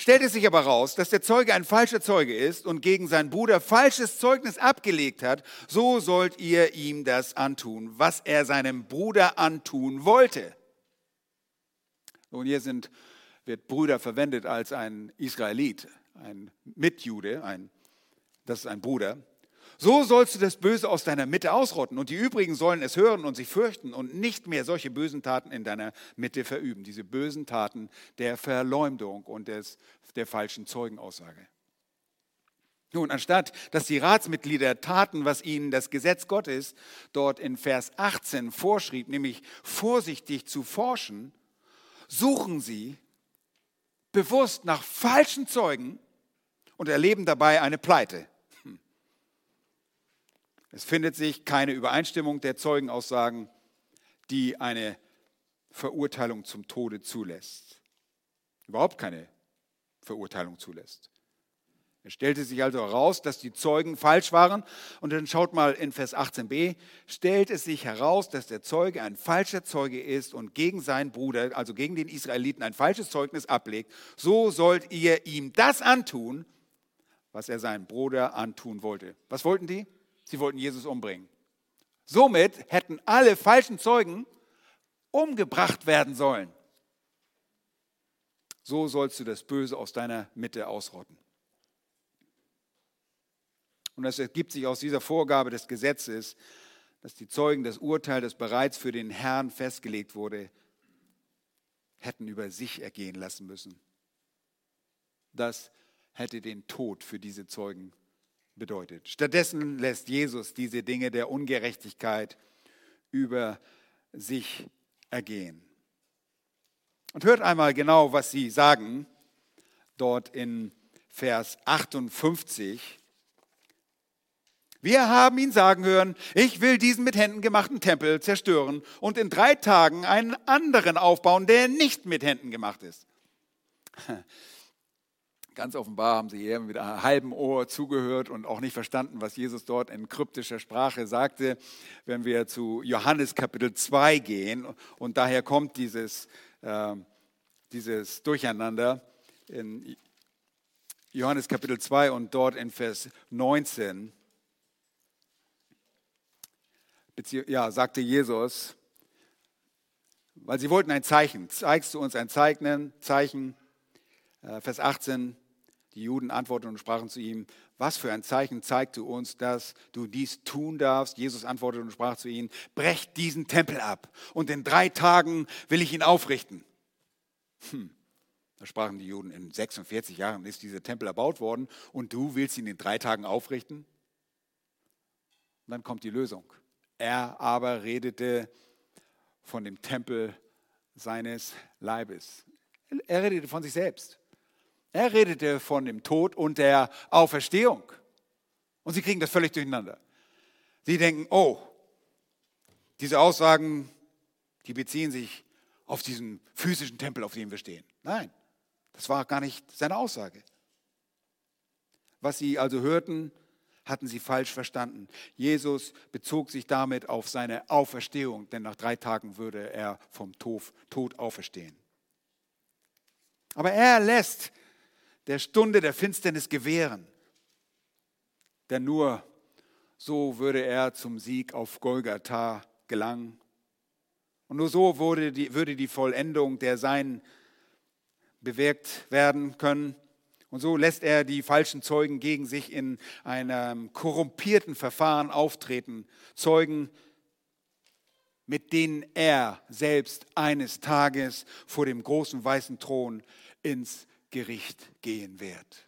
Stellt es sich aber raus, dass der Zeuge ein falscher Zeuge ist und gegen seinen Bruder falsches Zeugnis abgelegt hat, so sollt ihr ihm das antun, was er seinem Bruder antun wollte. Nun, hier sind, wird Brüder verwendet als ein Israelit, ein Mitjude, ein, das ist ein Bruder. So sollst du das Böse aus deiner Mitte ausrotten und die übrigen sollen es hören und sich fürchten und nicht mehr solche bösen Taten in deiner Mitte verüben. Diese bösen Taten der Verleumdung und des, der falschen Zeugenaussage. Nun, anstatt dass die Ratsmitglieder taten, was ihnen das Gesetz Gottes dort in Vers 18 vorschrieb, nämlich vorsichtig zu forschen, suchen sie bewusst nach falschen Zeugen und erleben dabei eine Pleite. Hm. Es findet sich keine Übereinstimmung der Zeugenaussagen, die eine Verurteilung zum Tode zulässt. Überhaupt keine Verurteilung zulässt. Es stellte sich also heraus, dass die Zeugen falsch waren. Und dann schaut mal in Vers 18b, stellt es sich heraus, dass der Zeuge ein falscher Zeuge ist und gegen seinen Bruder, also gegen den Israeliten, ein falsches Zeugnis ablegt. So sollt ihr ihm das antun, was er seinem Bruder antun wollte. Was wollten die? Sie wollten Jesus umbringen. Somit hätten alle falschen Zeugen umgebracht werden sollen. So sollst du das Böse aus deiner Mitte ausrotten. Und es ergibt sich aus dieser Vorgabe des Gesetzes, dass die Zeugen das Urteil, das bereits für den Herrn festgelegt wurde, hätten über sich ergehen lassen müssen. Das hätte den Tod für diese Zeugen bedeutet. Stattdessen lässt Jesus diese Dinge der Ungerechtigkeit über sich ergehen. Und hört einmal genau, was sie sagen, dort in Vers 58. Wir haben ihn sagen hören, ich will diesen mit Händen gemachten Tempel zerstören und in drei Tagen einen anderen aufbauen, der nicht mit Händen gemacht ist. Ganz offenbar haben sie eher mit einem halben Ohr zugehört und auch nicht verstanden, was Jesus dort in kryptischer Sprache sagte, wenn wir zu Johannes Kapitel 2 gehen. Und daher kommt dieses, äh, dieses Durcheinander in Johannes Kapitel 2 und dort in Vers 19. Ja, sagte Jesus, weil sie wollten ein Zeichen. Zeigst du uns ein Zeichen? Äh, Vers 18. Die Juden antworteten und sprachen zu ihm, was für ein Zeichen zeigt du uns, dass du dies tun darfst? Jesus antwortete und sprach zu ihnen, brecht diesen Tempel ab und in drei Tagen will ich ihn aufrichten. Hm. Da sprachen die Juden, in 46 Jahren ist dieser Tempel erbaut worden und du willst ihn in drei Tagen aufrichten? Und dann kommt die Lösung. Er aber redete von dem Tempel seines Leibes. Er redete von sich selbst. Er redete von dem Tod und der Auferstehung. Und sie kriegen das völlig durcheinander. Sie denken, oh, diese Aussagen, die beziehen sich auf diesen physischen Tempel, auf dem wir stehen. Nein, das war gar nicht seine Aussage. Was sie also hörten, hatten sie falsch verstanden. Jesus bezog sich damit auf seine Auferstehung, denn nach drei Tagen würde er vom Tod auferstehen. Aber er lässt der Stunde der Finsternis gewähren. Denn nur so würde er zum Sieg auf Golgatha gelangen. Und nur so würde die, würde die Vollendung der Sein bewirkt werden können. Und so lässt er die falschen Zeugen gegen sich in einem korrumpierten Verfahren auftreten. Zeugen, mit denen er selbst eines Tages vor dem großen weißen Thron ins Gericht gehen wird.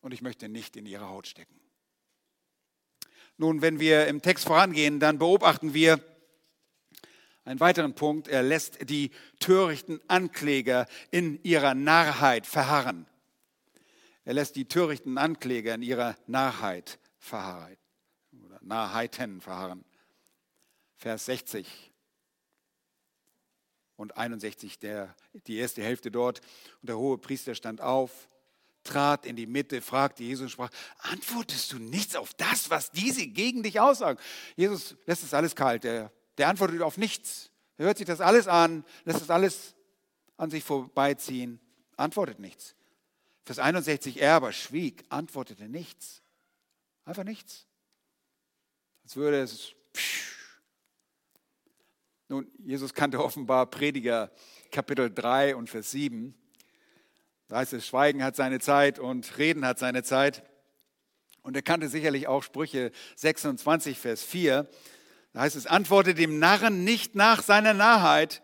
Und ich möchte nicht in ihre Haut stecken. Nun, wenn wir im Text vorangehen, dann beobachten wir einen weiteren Punkt. Er lässt die törichten Ankläger in ihrer Narrheit verharren. Er lässt die törichten Ankläger in ihrer Narrheit verharren. Oder Narrheiten verharren. Vers 60 und 61, der, die erste Hälfte dort. Und der hohe Priester stand auf, trat in die Mitte, fragte Jesus und sprach, antwortest du nichts auf das, was diese gegen dich aussagen? Jesus lässt es alles kalt, der, der antwortet auf nichts. Er hört sich das alles an, lässt das alles an sich vorbeiziehen, antwortet nichts. Vers 61, er aber schwieg, antwortete nichts. Einfach nichts. Als würde es psch, nun, Jesus kannte offenbar Prediger Kapitel 3 und Vers 7. Da heißt es, Schweigen hat seine Zeit und Reden hat seine Zeit. Und er kannte sicherlich auch Sprüche 26, Vers 4. Da heißt es, antworte dem Narren nicht nach seiner Narrheit,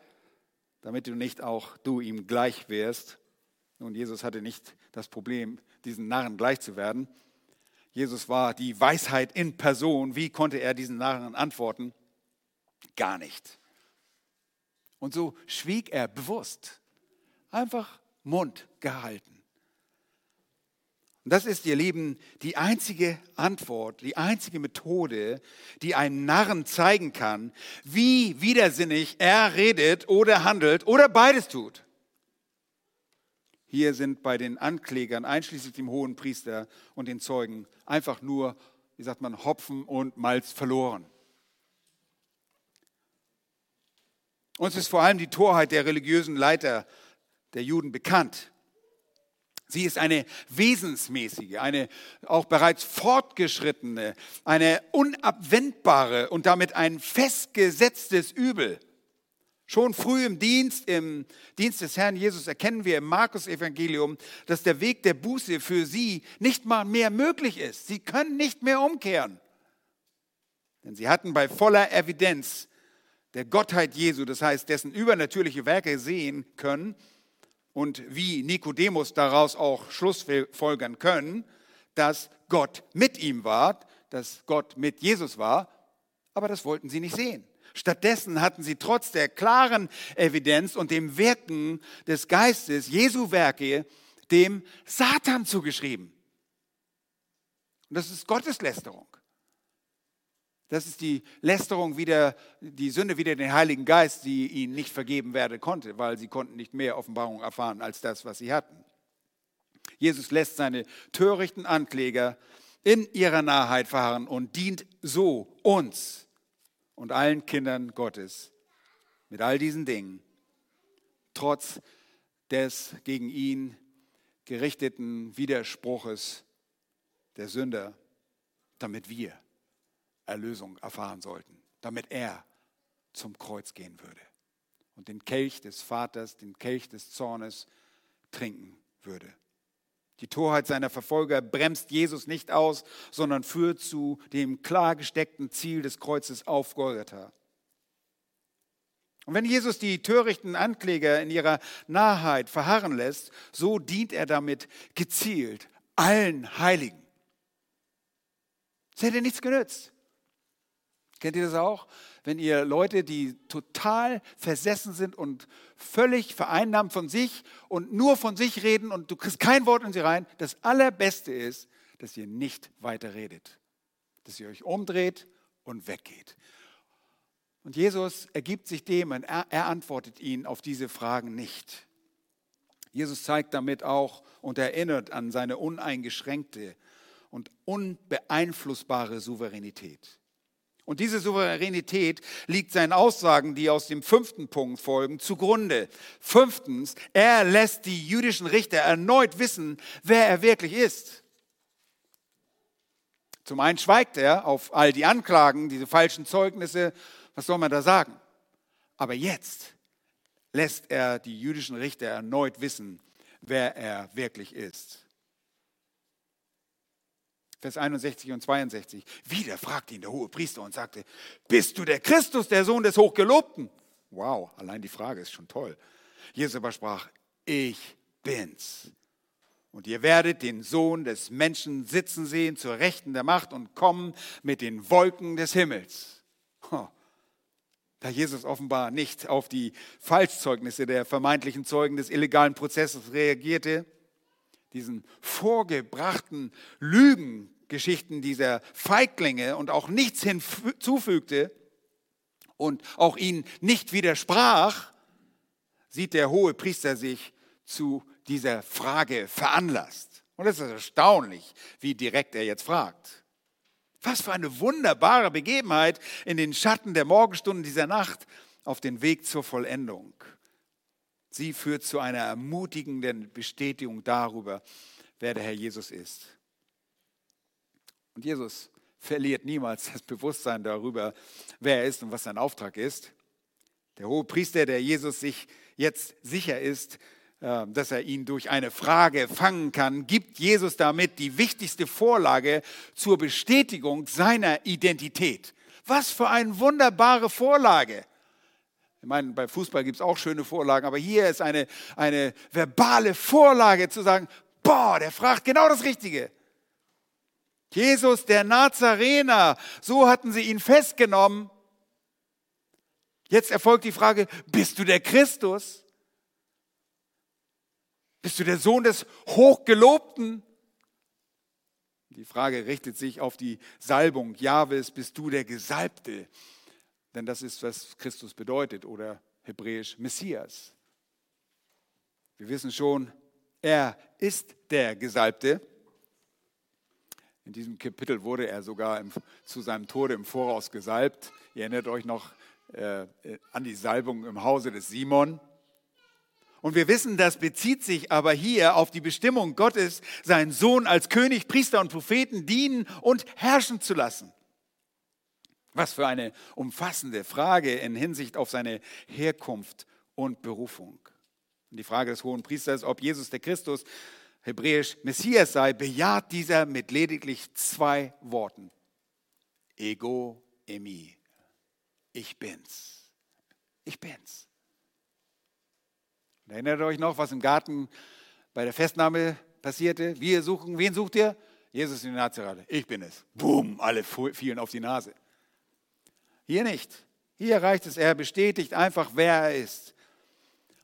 damit du nicht auch du ihm gleich wärst. Nun, Jesus hatte nicht das Problem, diesen Narren gleich zu werden. Jesus war die Weisheit in Person. Wie konnte er diesen Narren antworten? Gar nicht. Und so schwieg er bewusst, einfach Mund gehalten. Und das ist, ihr Lieben, die einzige Antwort, die einzige Methode, die einem Narren zeigen kann, wie widersinnig er redet oder handelt oder beides tut. Hier sind bei den Anklägern, einschließlich dem hohen Priester und den Zeugen, einfach nur, wie sagt man, Hopfen und Malz verloren. Uns ist vor allem die Torheit der religiösen Leiter der Juden bekannt. Sie ist eine wesensmäßige, eine auch bereits fortgeschrittene, eine unabwendbare und damit ein festgesetztes Übel. Schon früh im Dienst, im Dienst des Herrn Jesus erkennen wir im Markus-Evangelium, dass der Weg der Buße für sie nicht mal mehr möglich ist. Sie können nicht mehr umkehren. Denn sie hatten bei voller Evidenz der Gottheit Jesu, das heißt dessen übernatürliche Werke sehen können, und wie Nikodemus daraus auch Schlussfolgern können, dass Gott mit ihm war, dass Gott mit Jesus war, aber das wollten sie nicht sehen. Stattdessen hatten sie trotz der klaren Evidenz und dem Wirken des Geistes Jesu Werke dem Satan zugeschrieben. Und das ist Gotteslästerung. Das ist die Lästerung wieder, die Sünde wieder den Heiligen Geist, die ihnen nicht vergeben werden konnte, weil sie konnten nicht mehr Offenbarung erfahren als das, was sie hatten. Jesus lässt seine törichten Ankläger in ihrer Naheit verharren und dient so uns und allen Kindern Gottes mit all diesen Dingen, trotz des gegen ihn gerichteten Widerspruches der Sünder, damit wir Erlösung erfahren sollten, damit er zum Kreuz gehen würde und den Kelch des Vaters, den Kelch des Zornes trinken würde. Die Torheit seiner Verfolger bremst Jesus nicht aus, sondern führt zu dem klar gesteckten Ziel des Kreuzes auf Golgatha. Und wenn Jesus die törichten Ankläger in ihrer Nahheit verharren lässt, so dient er damit gezielt allen Heiligen. Es hätte nichts genützt. Kennt ihr das auch? Wenn ihr Leute, die total versessen sind und völlig vereinnahmt von sich und nur von sich reden und du kriegst kein Wort in sie rein, das Allerbeste ist, dass ihr nicht weiter redet. Dass ihr euch umdreht und weggeht. Und Jesus ergibt sich dem und er, er antwortet ihnen auf diese Fragen nicht. Jesus zeigt damit auch und erinnert an seine uneingeschränkte und unbeeinflussbare Souveränität. Und diese Souveränität liegt seinen Aussagen, die aus dem fünften Punkt folgen, zugrunde. Fünftens, er lässt die jüdischen Richter erneut wissen, wer er wirklich ist. Zum einen schweigt er auf all die Anklagen, diese falschen Zeugnisse, was soll man da sagen? Aber jetzt lässt er die jüdischen Richter erneut wissen, wer er wirklich ist. Vers 61 und 62. Wieder fragte ihn der hohe Priester und sagte, bist du der Christus, der Sohn des Hochgelobten? Wow, allein die Frage ist schon toll. Jesus aber sprach, ich bin's. Und ihr werdet den Sohn des Menschen sitzen sehen zur Rechten der Macht und kommen mit den Wolken des Himmels. Da Jesus offenbar nicht auf die Falschzeugnisse der vermeintlichen Zeugen des illegalen Prozesses reagierte, diesen vorgebrachten Lügengeschichten dieser Feiglinge und auch nichts hinzufügte und auch ihnen nicht widersprach, sieht der hohe Priester sich zu dieser Frage veranlasst. Und es ist erstaunlich, wie direkt er jetzt fragt. Was für eine wunderbare Begebenheit in den Schatten der Morgenstunden dieser Nacht auf den Weg zur Vollendung. Sie führt zu einer ermutigenden Bestätigung darüber, wer der Herr Jesus ist. Und Jesus verliert niemals das Bewusstsein darüber, wer er ist und was sein Auftrag ist. Der hohe Priester, der Jesus sich jetzt sicher ist, äh, dass er ihn durch eine Frage fangen kann, gibt Jesus damit die wichtigste Vorlage zur Bestätigung seiner Identität. Was für eine wunderbare Vorlage. Ich meine, bei Fußball gibt es auch schöne Vorlagen, aber hier ist eine, eine verbale Vorlage zu sagen, boah, der fragt genau das Richtige. Jesus, der Nazarener, so hatten sie ihn festgenommen. Jetzt erfolgt die Frage, bist du der Christus? Bist du der Sohn des Hochgelobten? Die Frage richtet sich auf die Salbung. Jahwes, bist du der Gesalbte? Denn das ist, was Christus bedeutet oder hebräisch Messias. Wir wissen schon, er ist der Gesalbte. In diesem Kapitel wurde er sogar im, zu seinem Tode im Voraus gesalbt. Ihr erinnert euch noch äh, an die Salbung im Hause des Simon. Und wir wissen, das bezieht sich aber hier auf die Bestimmung Gottes, seinen Sohn als König, Priester und Propheten dienen und herrschen zu lassen. Was für eine umfassende Frage in Hinsicht auf seine Herkunft und Berufung. Und die Frage des hohen Priesters, ob Jesus der Christus, hebräisch Messias sei, bejaht dieser mit lediglich zwei Worten. Ego emi. Ich bin's. Ich bin's. Erinnert euch noch, was im Garten bei der Festnahme passierte? Wir suchen, wen sucht ihr? Jesus in Nazareth. Ich bin es. Boom, alle fielen auf die Nase. Hier nicht. Hier reicht es, er bestätigt einfach, wer er ist.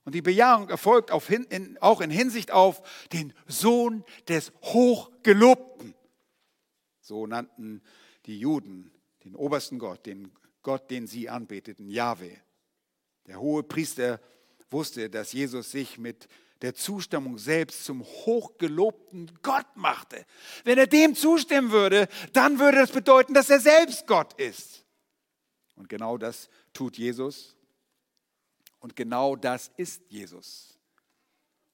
Und die Bejahung erfolgt in, auch in Hinsicht auf den Sohn des Hochgelobten. So nannten die Juden den obersten Gott, den Gott, den sie anbeteten, Jahwe. Der hohe Priester wusste, dass Jesus sich mit der Zustimmung selbst zum hochgelobten Gott machte. Wenn er dem zustimmen würde, dann würde das bedeuten, dass er selbst Gott ist. Und genau das tut Jesus. Und genau das ist Jesus.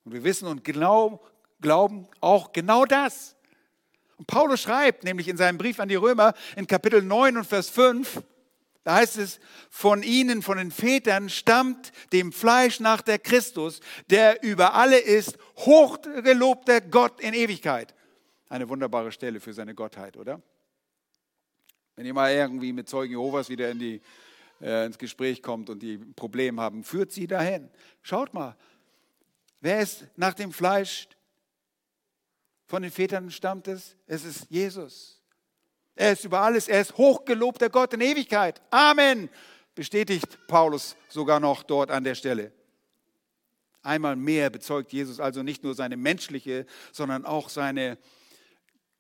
Und wir wissen und genau, glauben auch genau das. Und Paulus schreibt nämlich in seinem Brief an die Römer in Kapitel 9 und Vers 5, da heißt es, von ihnen, von den Vätern stammt dem Fleisch nach der Christus, der über alle ist, hochgelobter Gott in Ewigkeit. Eine wunderbare Stelle für seine Gottheit, oder? Wenn ihr mal irgendwie mit Zeugen Jehovas wieder in die, äh, ins Gespräch kommt und die Probleme haben, führt sie dahin. Schaut mal, wer ist nach dem Fleisch von den Vätern stammt es? Es ist Jesus. Er ist über alles, er ist hochgelobter Gott in Ewigkeit. Amen, bestätigt Paulus sogar noch dort an der Stelle. Einmal mehr bezeugt Jesus also nicht nur seine menschliche, sondern auch seine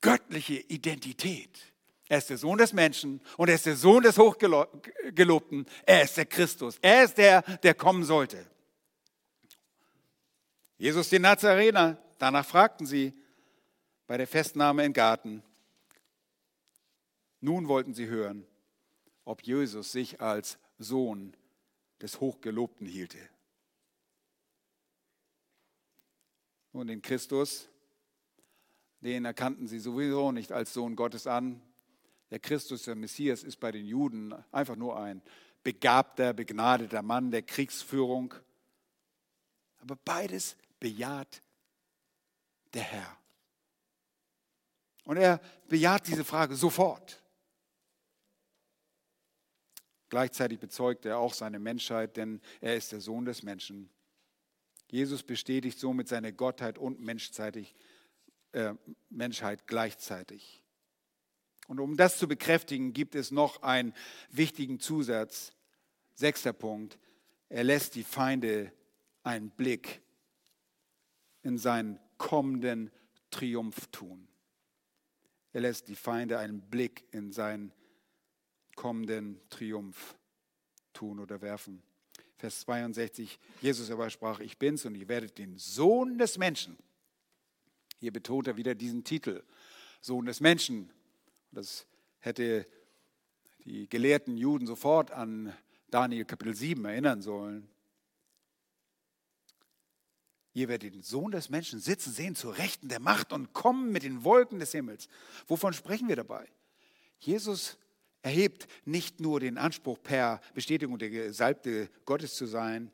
göttliche Identität. Er ist der Sohn des Menschen und er ist der Sohn des Hochgelobten. Er ist der Christus. Er ist der, der kommen sollte. Jesus den Nazarener, danach fragten sie bei der Festnahme im Garten. Nun wollten sie hören, ob Jesus sich als Sohn des Hochgelobten hielte. Und den Christus, den erkannten sie sowieso nicht als Sohn Gottes an. Der Christus, der Messias, ist bei den Juden einfach nur ein begabter, begnadeter Mann der Kriegsführung. Aber beides bejaht der Herr. Und er bejaht diese Frage sofort. Gleichzeitig bezeugt er auch seine Menschheit, denn er ist der Sohn des Menschen. Jesus bestätigt somit seine Gottheit und äh, Menschheit gleichzeitig. Und um das zu bekräftigen, gibt es noch einen wichtigen Zusatz. Sechster Punkt. Er lässt die Feinde einen Blick in seinen kommenden Triumph tun. Er lässt die Feinde einen Blick in seinen kommenden Triumph tun oder werfen. Vers 62, Jesus aber sprach, ich bin's und ihr werdet den Sohn des Menschen. Hier betont er wieder diesen Titel, Sohn des Menschen. Das hätte die gelehrten Juden sofort an Daniel Kapitel 7 erinnern sollen. Ihr werdet den Sohn des Menschen sitzen sehen zur Rechten der Macht und kommen mit den Wolken des Himmels. Wovon sprechen wir dabei? Jesus erhebt nicht nur den Anspruch, per Bestätigung der Gesalbte Gottes zu sein,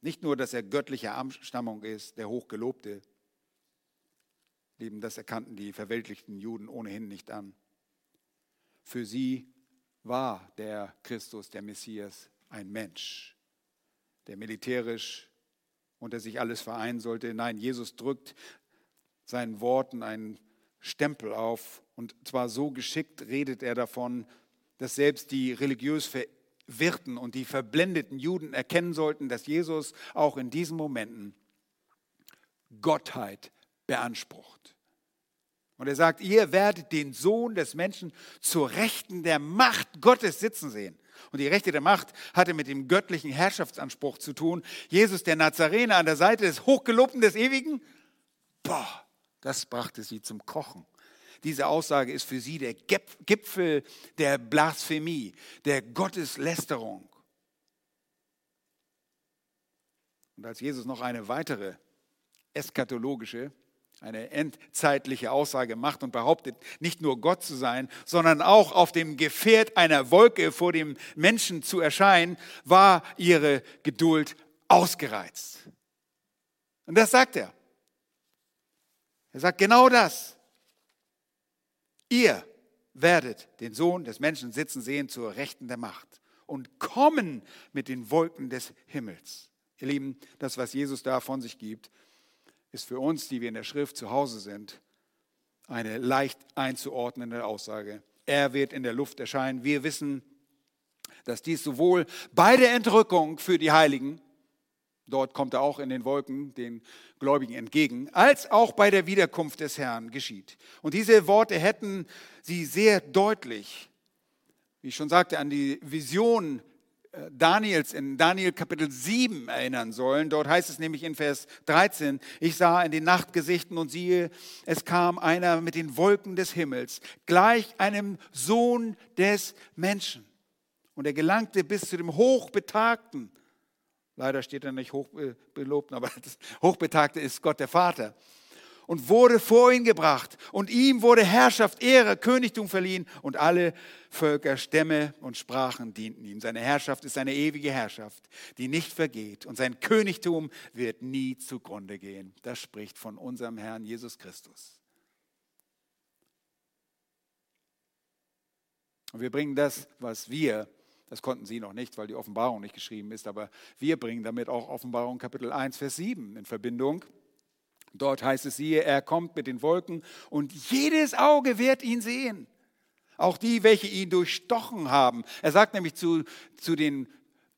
nicht nur, dass er göttlicher Abstammung ist, der Hochgelobte. Lieben, das erkannten die verweltlichten Juden ohnehin nicht an. Für sie war der Christus, der Messias, ein Mensch, der militärisch unter sich alles vereinen sollte. Nein, Jesus drückt seinen Worten einen Stempel auf und zwar so geschickt redet er davon, dass selbst die religiös Verwirrten und die verblendeten Juden erkennen sollten, dass Jesus auch in diesen Momenten Gottheit beansprucht. Und er sagt, ihr werdet den Sohn des Menschen zur Rechten der Macht Gottes sitzen sehen. Und die Rechte der Macht hatte mit dem göttlichen Herrschaftsanspruch zu tun. Jesus, der Nazarener an der Seite des Hochgelobten des Ewigen, boah, das brachte sie zum Kochen. Diese Aussage ist für sie der Gipfel der Blasphemie, der Gotteslästerung. Und als Jesus noch eine weitere eskatologische, eine endzeitliche Aussage macht und behauptet, nicht nur Gott zu sein, sondern auch auf dem Gefährt einer Wolke vor dem Menschen zu erscheinen, war ihre Geduld ausgereizt. Und das sagt er. Er sagt genau das. Ihr werdet den Sohn des Menschen sitzen sehen zur Rechten der Macht und kommen mit den Wolken des Himmels. Ihr Lieben, das, was Jesus da von sich gibt, ist für uns, die wir in der Schrift zu Hause sind, eine leicht einzuordnende Aussage. Er wird in der Luft erscheinen. Wir wissen, dass dies sowohl bei der Entrückung für die Heiligen Dort kommt er auch in den Wolken den Gläubigen entgegen, als auch bei der Wiederkunft des Herrn geschieht. Und diese Worte hätten sie sehr deutlich, wie ich schon sagte, an die Vision Daniels in Daniel Kapitel 7 erinnern sollen. Dort heißt es nämlich in Vers 13, ich sah in den Nachtgesichten und siehe, es kam einer mit den Wolken des Himmels, gleich einem Sohn des Menschen. Und er gelangte bis zu dem Hochbetagten Leider steht er nicht hochbelobt, aber das Hochbetagte ist Gott der Vater. Und wurde vor ihn gebracht. Und ihm wurde Herrschaft, Ehre, Königtum verliehen. Und alle Völker, Stämme und Sprachen dienten ihm. Seine Herrschaft ist eine ewige Herrschaft, die nicht vergeht. Und sein Königtum wird nie zugrunde gehen. Das spricht von unserem Herrn Jesus Christus. Und wir bringen das, was wir das konnten sie noch nicht, weil die Offenbarung nicht geschrieben ist, aber wir bringen damit auch Offenbarung Kapitel 1, Vers 7 in Verbindung. Dort heißt es, siehe, er kommt mit den Wolken und jedes Auge wird ihn sehen. Auch die, welche ihn durchstochen haben. Er sagt nämlich zu, zu, den,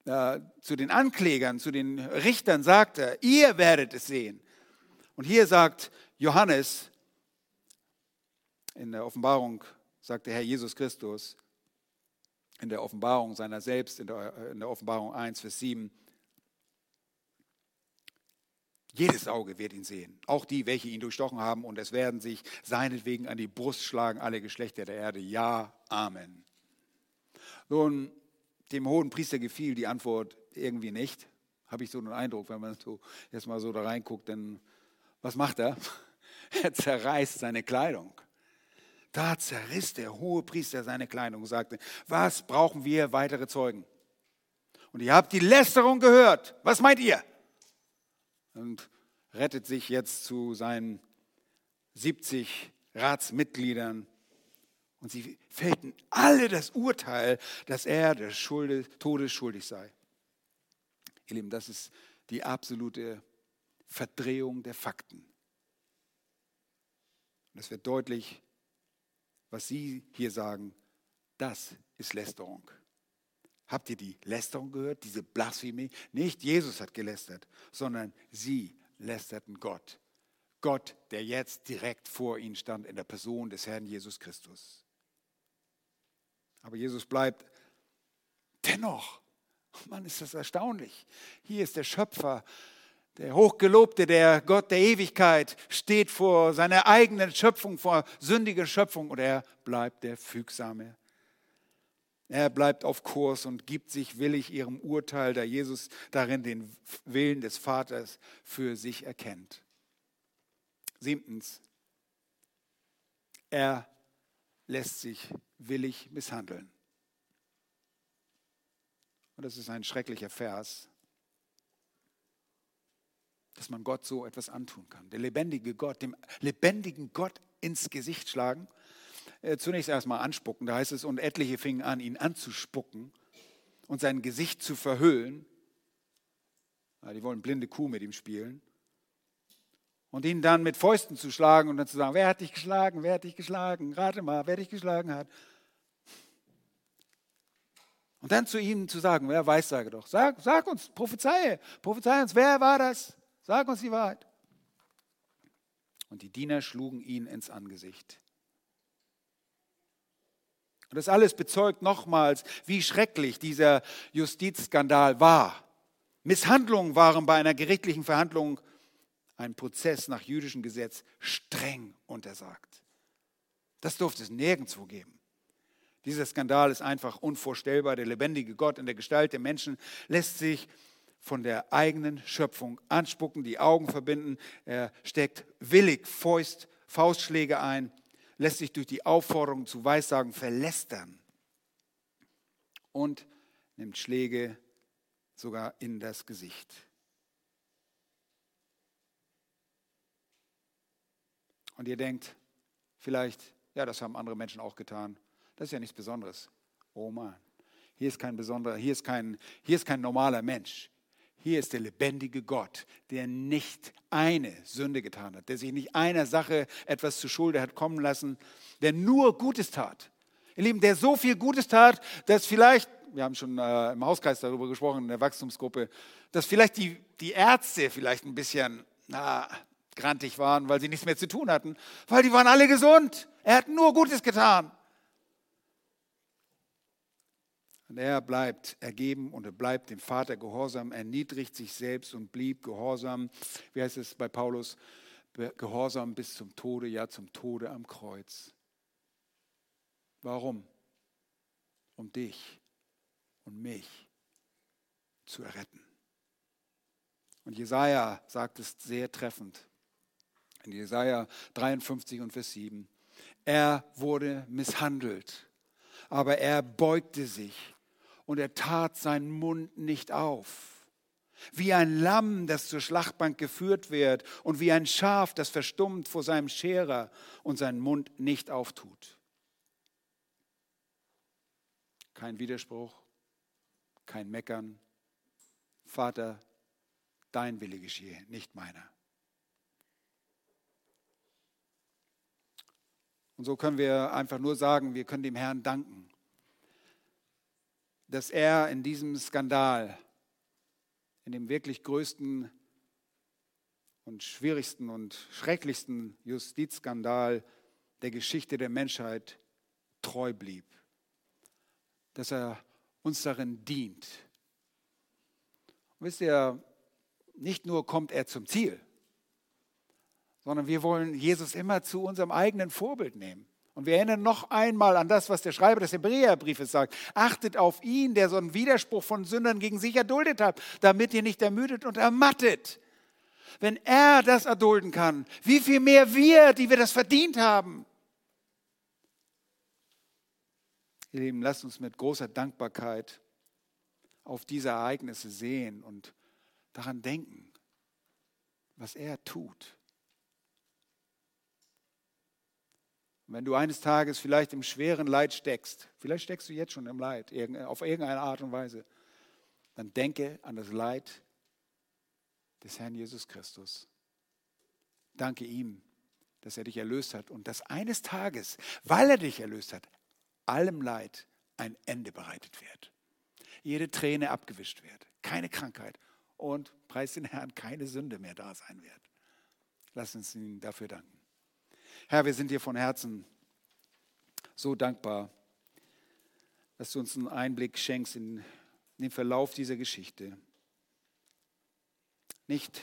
äh, zu den Anklägern, zu den Richtern, sagt er, ihr werdet es sehen. Und hier sagt Johannes, in der Offenbarung sagt der Herr Jesus Christus, in der Offenbarung seiner selbst, in der, in der Offenbarung 1, Vers 7. Jedes Auge wird ihn sehen, auch die, welche ihn durchstochen haben, und es werden sich seinetwegen an die Brust schlagen, alle Geschlechter der Erde. Ja, Amen. Nun, dem hohen Priester gefiel die Antwort irgendwie nicht, habe ich so einen Eindruck, wenn man so jetzt mal so da reinguckt, denn was macht er? Er zerreißt seine Kleidung. Da zerriss der hohe Priester seine Kleidung und sagte, was brauchen wir weitere Zeugen? Und ihr habt die Lästerung gehört. Was meint ihr? Und rettet sich jetzt zu seinen 70 Ratsmitgliedern. Und sie fällten alle das Urteil, dass er des Todes schuldig sei. Ihr Lieben, das ist die absolute Verdrehung der Fakten. Und es wird deutlich, was Sie hier sagen, das ist Lästerung. Habt ihr die Lästerung gehört, diese Blasphemie? Nicht Jesus hat gelästert, sondern sie lästerten Gott. Gott, der jetzt direkt vor ihnen stand in der Person des Herrn Jesus Christus. Aber Jesus bleibt dennoch. Mann, ist das erstaunlich. Hier ist der Schöpfer der Hochgelobte, der Gott der Ewigkeit, steht vor seiner eigenen Schöpfung, vor sündiger Schöpfung und er bleibt der Fügsame. Er bleibt auf Kurs und gibt sich willig ihrem Urteil, da Jesus darin den Willen des Vaters für sich erkennt. Siebtens, er lässt sich willig misshandeln. Und das ist ein schrecklicher Vers dass man Gott so etwas antun kann. Der lebendige Gott, dem lebendigen Gott ins Gesicht schlagen. Äh, zunächst erstmal anspucken, da heißt es, und etliche fingen an, ihn anzuspucken und sein Gesicht zu verhüllen. Die wollen blinde Kuh mit ihm spielen. Und ihn dann mit Fäusten zu schlagen und dann zu sagen, wer hat dich geschlagen, wer hat dich geschlagen, rate mal, wer dich geschlagen hat. Und dann zu ihnen zu sagen, wer weiß, sage doch, sag, sag uns, prophezeie, prophezei uns, wer war das? Sag uns die Wahrheit. Und die Diener schlugen ihn ins Angesicht. Und das alles bezeugt nochmals, wie schrecklich dieser Justizskandal war. Misshandlungen waren bei einer gerichtlichen Verhandlung, ein Prozess nach jüdischem Gesetz, streng untersagt. Das durfte es nirgendwo geben. Dieser Skandal ist einfach unvorstellbar. Der lebendige Gott in der Gestalt der Menschen lässt sich von der eigenen Schöpfung anspucken, die Augen verbinden. Er steckt willig Faust, Faustschläge ein, lässt sich durch die Aufforderung zu Weissagen verlästern und nimmt Schläge sogar in das Gesicht. Und ihr denkt vielleicht, ja, das haben andere Menschen auch getan. Das ist ja nichts Besonderes. Oh Mann, hier ist kein besonderer, hier ist kein, hier ist kein normaler Mensch. Hier ist der lebendige Gott, der nicht eine Sünde getan hat, der sich nicht einer Sache etwas zu Schulde hat kommen lassen, der nur Gutes tat. Ihr Lieben, der so viel Gutes tat, dass vielleicht, wir haben schon äh, im Hauskreis darüber gesprochen, in der Wachstumsgruppe, dass vielleicht die, die Ärzte vielleicht ein bisschen na, grantig waren, weil sie nichts mehr zu tun hatten, weil die waren alle gesund. Er hat nur Gutes getan. Und er bleibt ergeben und er bleibt dem Vater gehorsam, erniedrigt sich selbst und blieb gehorsam. Wie heißt es bei Paulus? Gehorsam bis zum Tode, ja zum Tode am Kreuz. Warum? Um dich und mich zu erretten. Und Jesaja sagt es sehr treffend. In Jesaja 53 und Vers 7. Er wurde misshandelt, aber er beugte sich und er tat seinen Mund nicht auf. Wie ein Lamm, das zur Schlachtbank geführt wird und wie ein Schaf, das verstummt vor seinem Scherer und seinen Mund nicht auftut. Kein Widerspruch, kein Meckern. Vater, dein Wille geschehe, nicht meiner. Und so können wir einfach nur sagen, wir können dem Herrn danken dass er in diesem Skandal, in dem wirklich größten und schwierigsten und schrecklichsten Justizskandal der Geschichte der Menschheit treu blieb. Dass er uns darin dient. Und wisst ihr, nicht nur kommt er zum Ziel, sondern wir wollen Jesus immer zu unserem eigenen Vorbild nehmen. Und wir erinnern noch einmal an das, was der Schreiber des Hebräerbriefes sagt. Achtet auf ihn, der so einen Widerspruch von Sündern gegen sich erduldet hat, damit ihr nicht ermüdet und ermattet. Wenn er das erdulden kann, wie viel mehr wir, die wir das verdient haben. Ihr Lieben, lasst uns mit großer Dankbarkeit auf diese Ereignisse sehen und daran denken, was er tut. Wenn du eines Tages vielleicht im schweren Leid steckst, vielleicht steckst du jetzt schon im Leid, auf irgendeine Art und Weise, dann denke an das Leid des Herrn Jesus Christus. Danke ihm, dass er dich erlöst hat und dass eines Tages, weil er dich erlöst hat, allem Leid ein Ende bereitet wird. Jede Träne abgewischt wird, keine Krankheit und, preis den Herrn, keine Sünde mehr da sein wird. Lass uns ihm dafür danken. Herr, wir sind dir von Herzen so dankbar, dass du uns einen Einblick schenkst in den Verlauf dieser Geschichte. Nicht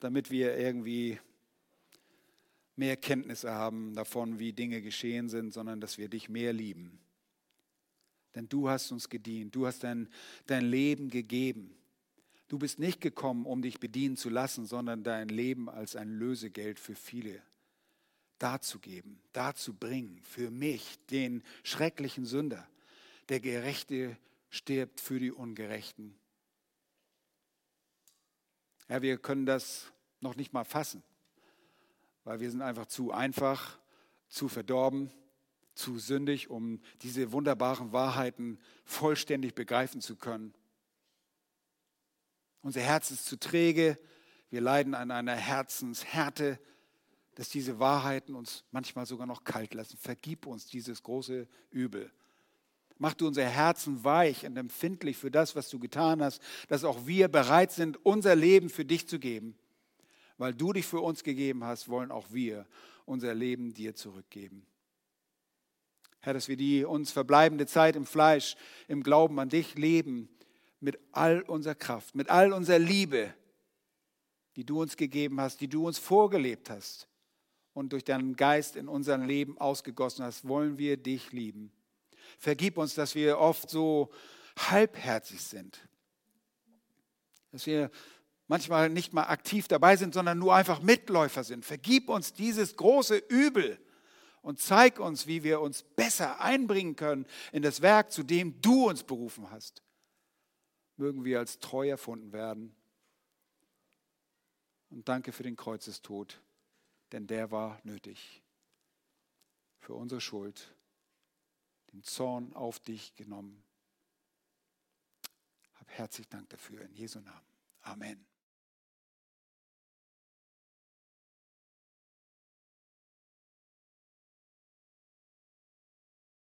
damit wir irgendwie mehr Kenntnisse haben davon, wie Dinge geschehen sind, sondern dass wir dich mehr lieben. Denn du hast uns gedient, du hast dein, dein Leben gegeben. Du bist nicht gekommen, um dich bedienen zu lassen, sondern dein Leben als ein Lösegeld für viele darzugeben, darzubringen, für mich, den schrecklichen Sünder. Der Gerechte stirbt für die Ungerechten. Ja, wir können das noch nicht mal fassen, weil wir sind einfach zu einfach, zu verdorben, zu sündig, um diese wunderbaren Wahrheiten vollständig begreifen zu können. Unser Herz ist zu träge, wir leiden an einer Herzenshärte, dass diese Wahrheiten uns manchmal sogar noch kalt lassen. Vergib uns dieses große Übel. Mach du unser Herzen weich und empfindlich für das, was du getan hast, dass auch wir bereit sind, unser Leben für dich zu geben, Weil du dich für uns gegeben hast, wollen auch wir unser Leben dir zurückgeben. Herr, dass wir die uns verbleibende Zeit im Fleisch, im Glauben an dich leben, mit all unserer Kraft, mit all unserer Liebe, die du uns gegeben hast, die du uns vorgelebt hast und durch deinen Geist in unserem Leben ausgegossen hast, wollen wir dich lieben. Vergib uns, dass wir oft so halbherzig sind, dass wir manchmal nicht mal aktiv dabei sind, sondern nur einfach Mitläufer sind. Vergib uns dieses große Übel und zeig uns, wie wir uns besser einbringen können in das Werk, zu dem du uns berufen hast. Mögen wir als treu erfunden werden. Und danke für den Kreuzestod, denn der war nötig. Für unsere Schuld, den Zorn auf dich genommen. Hab herzlich Dank dafür in Jesu Namen. Amen.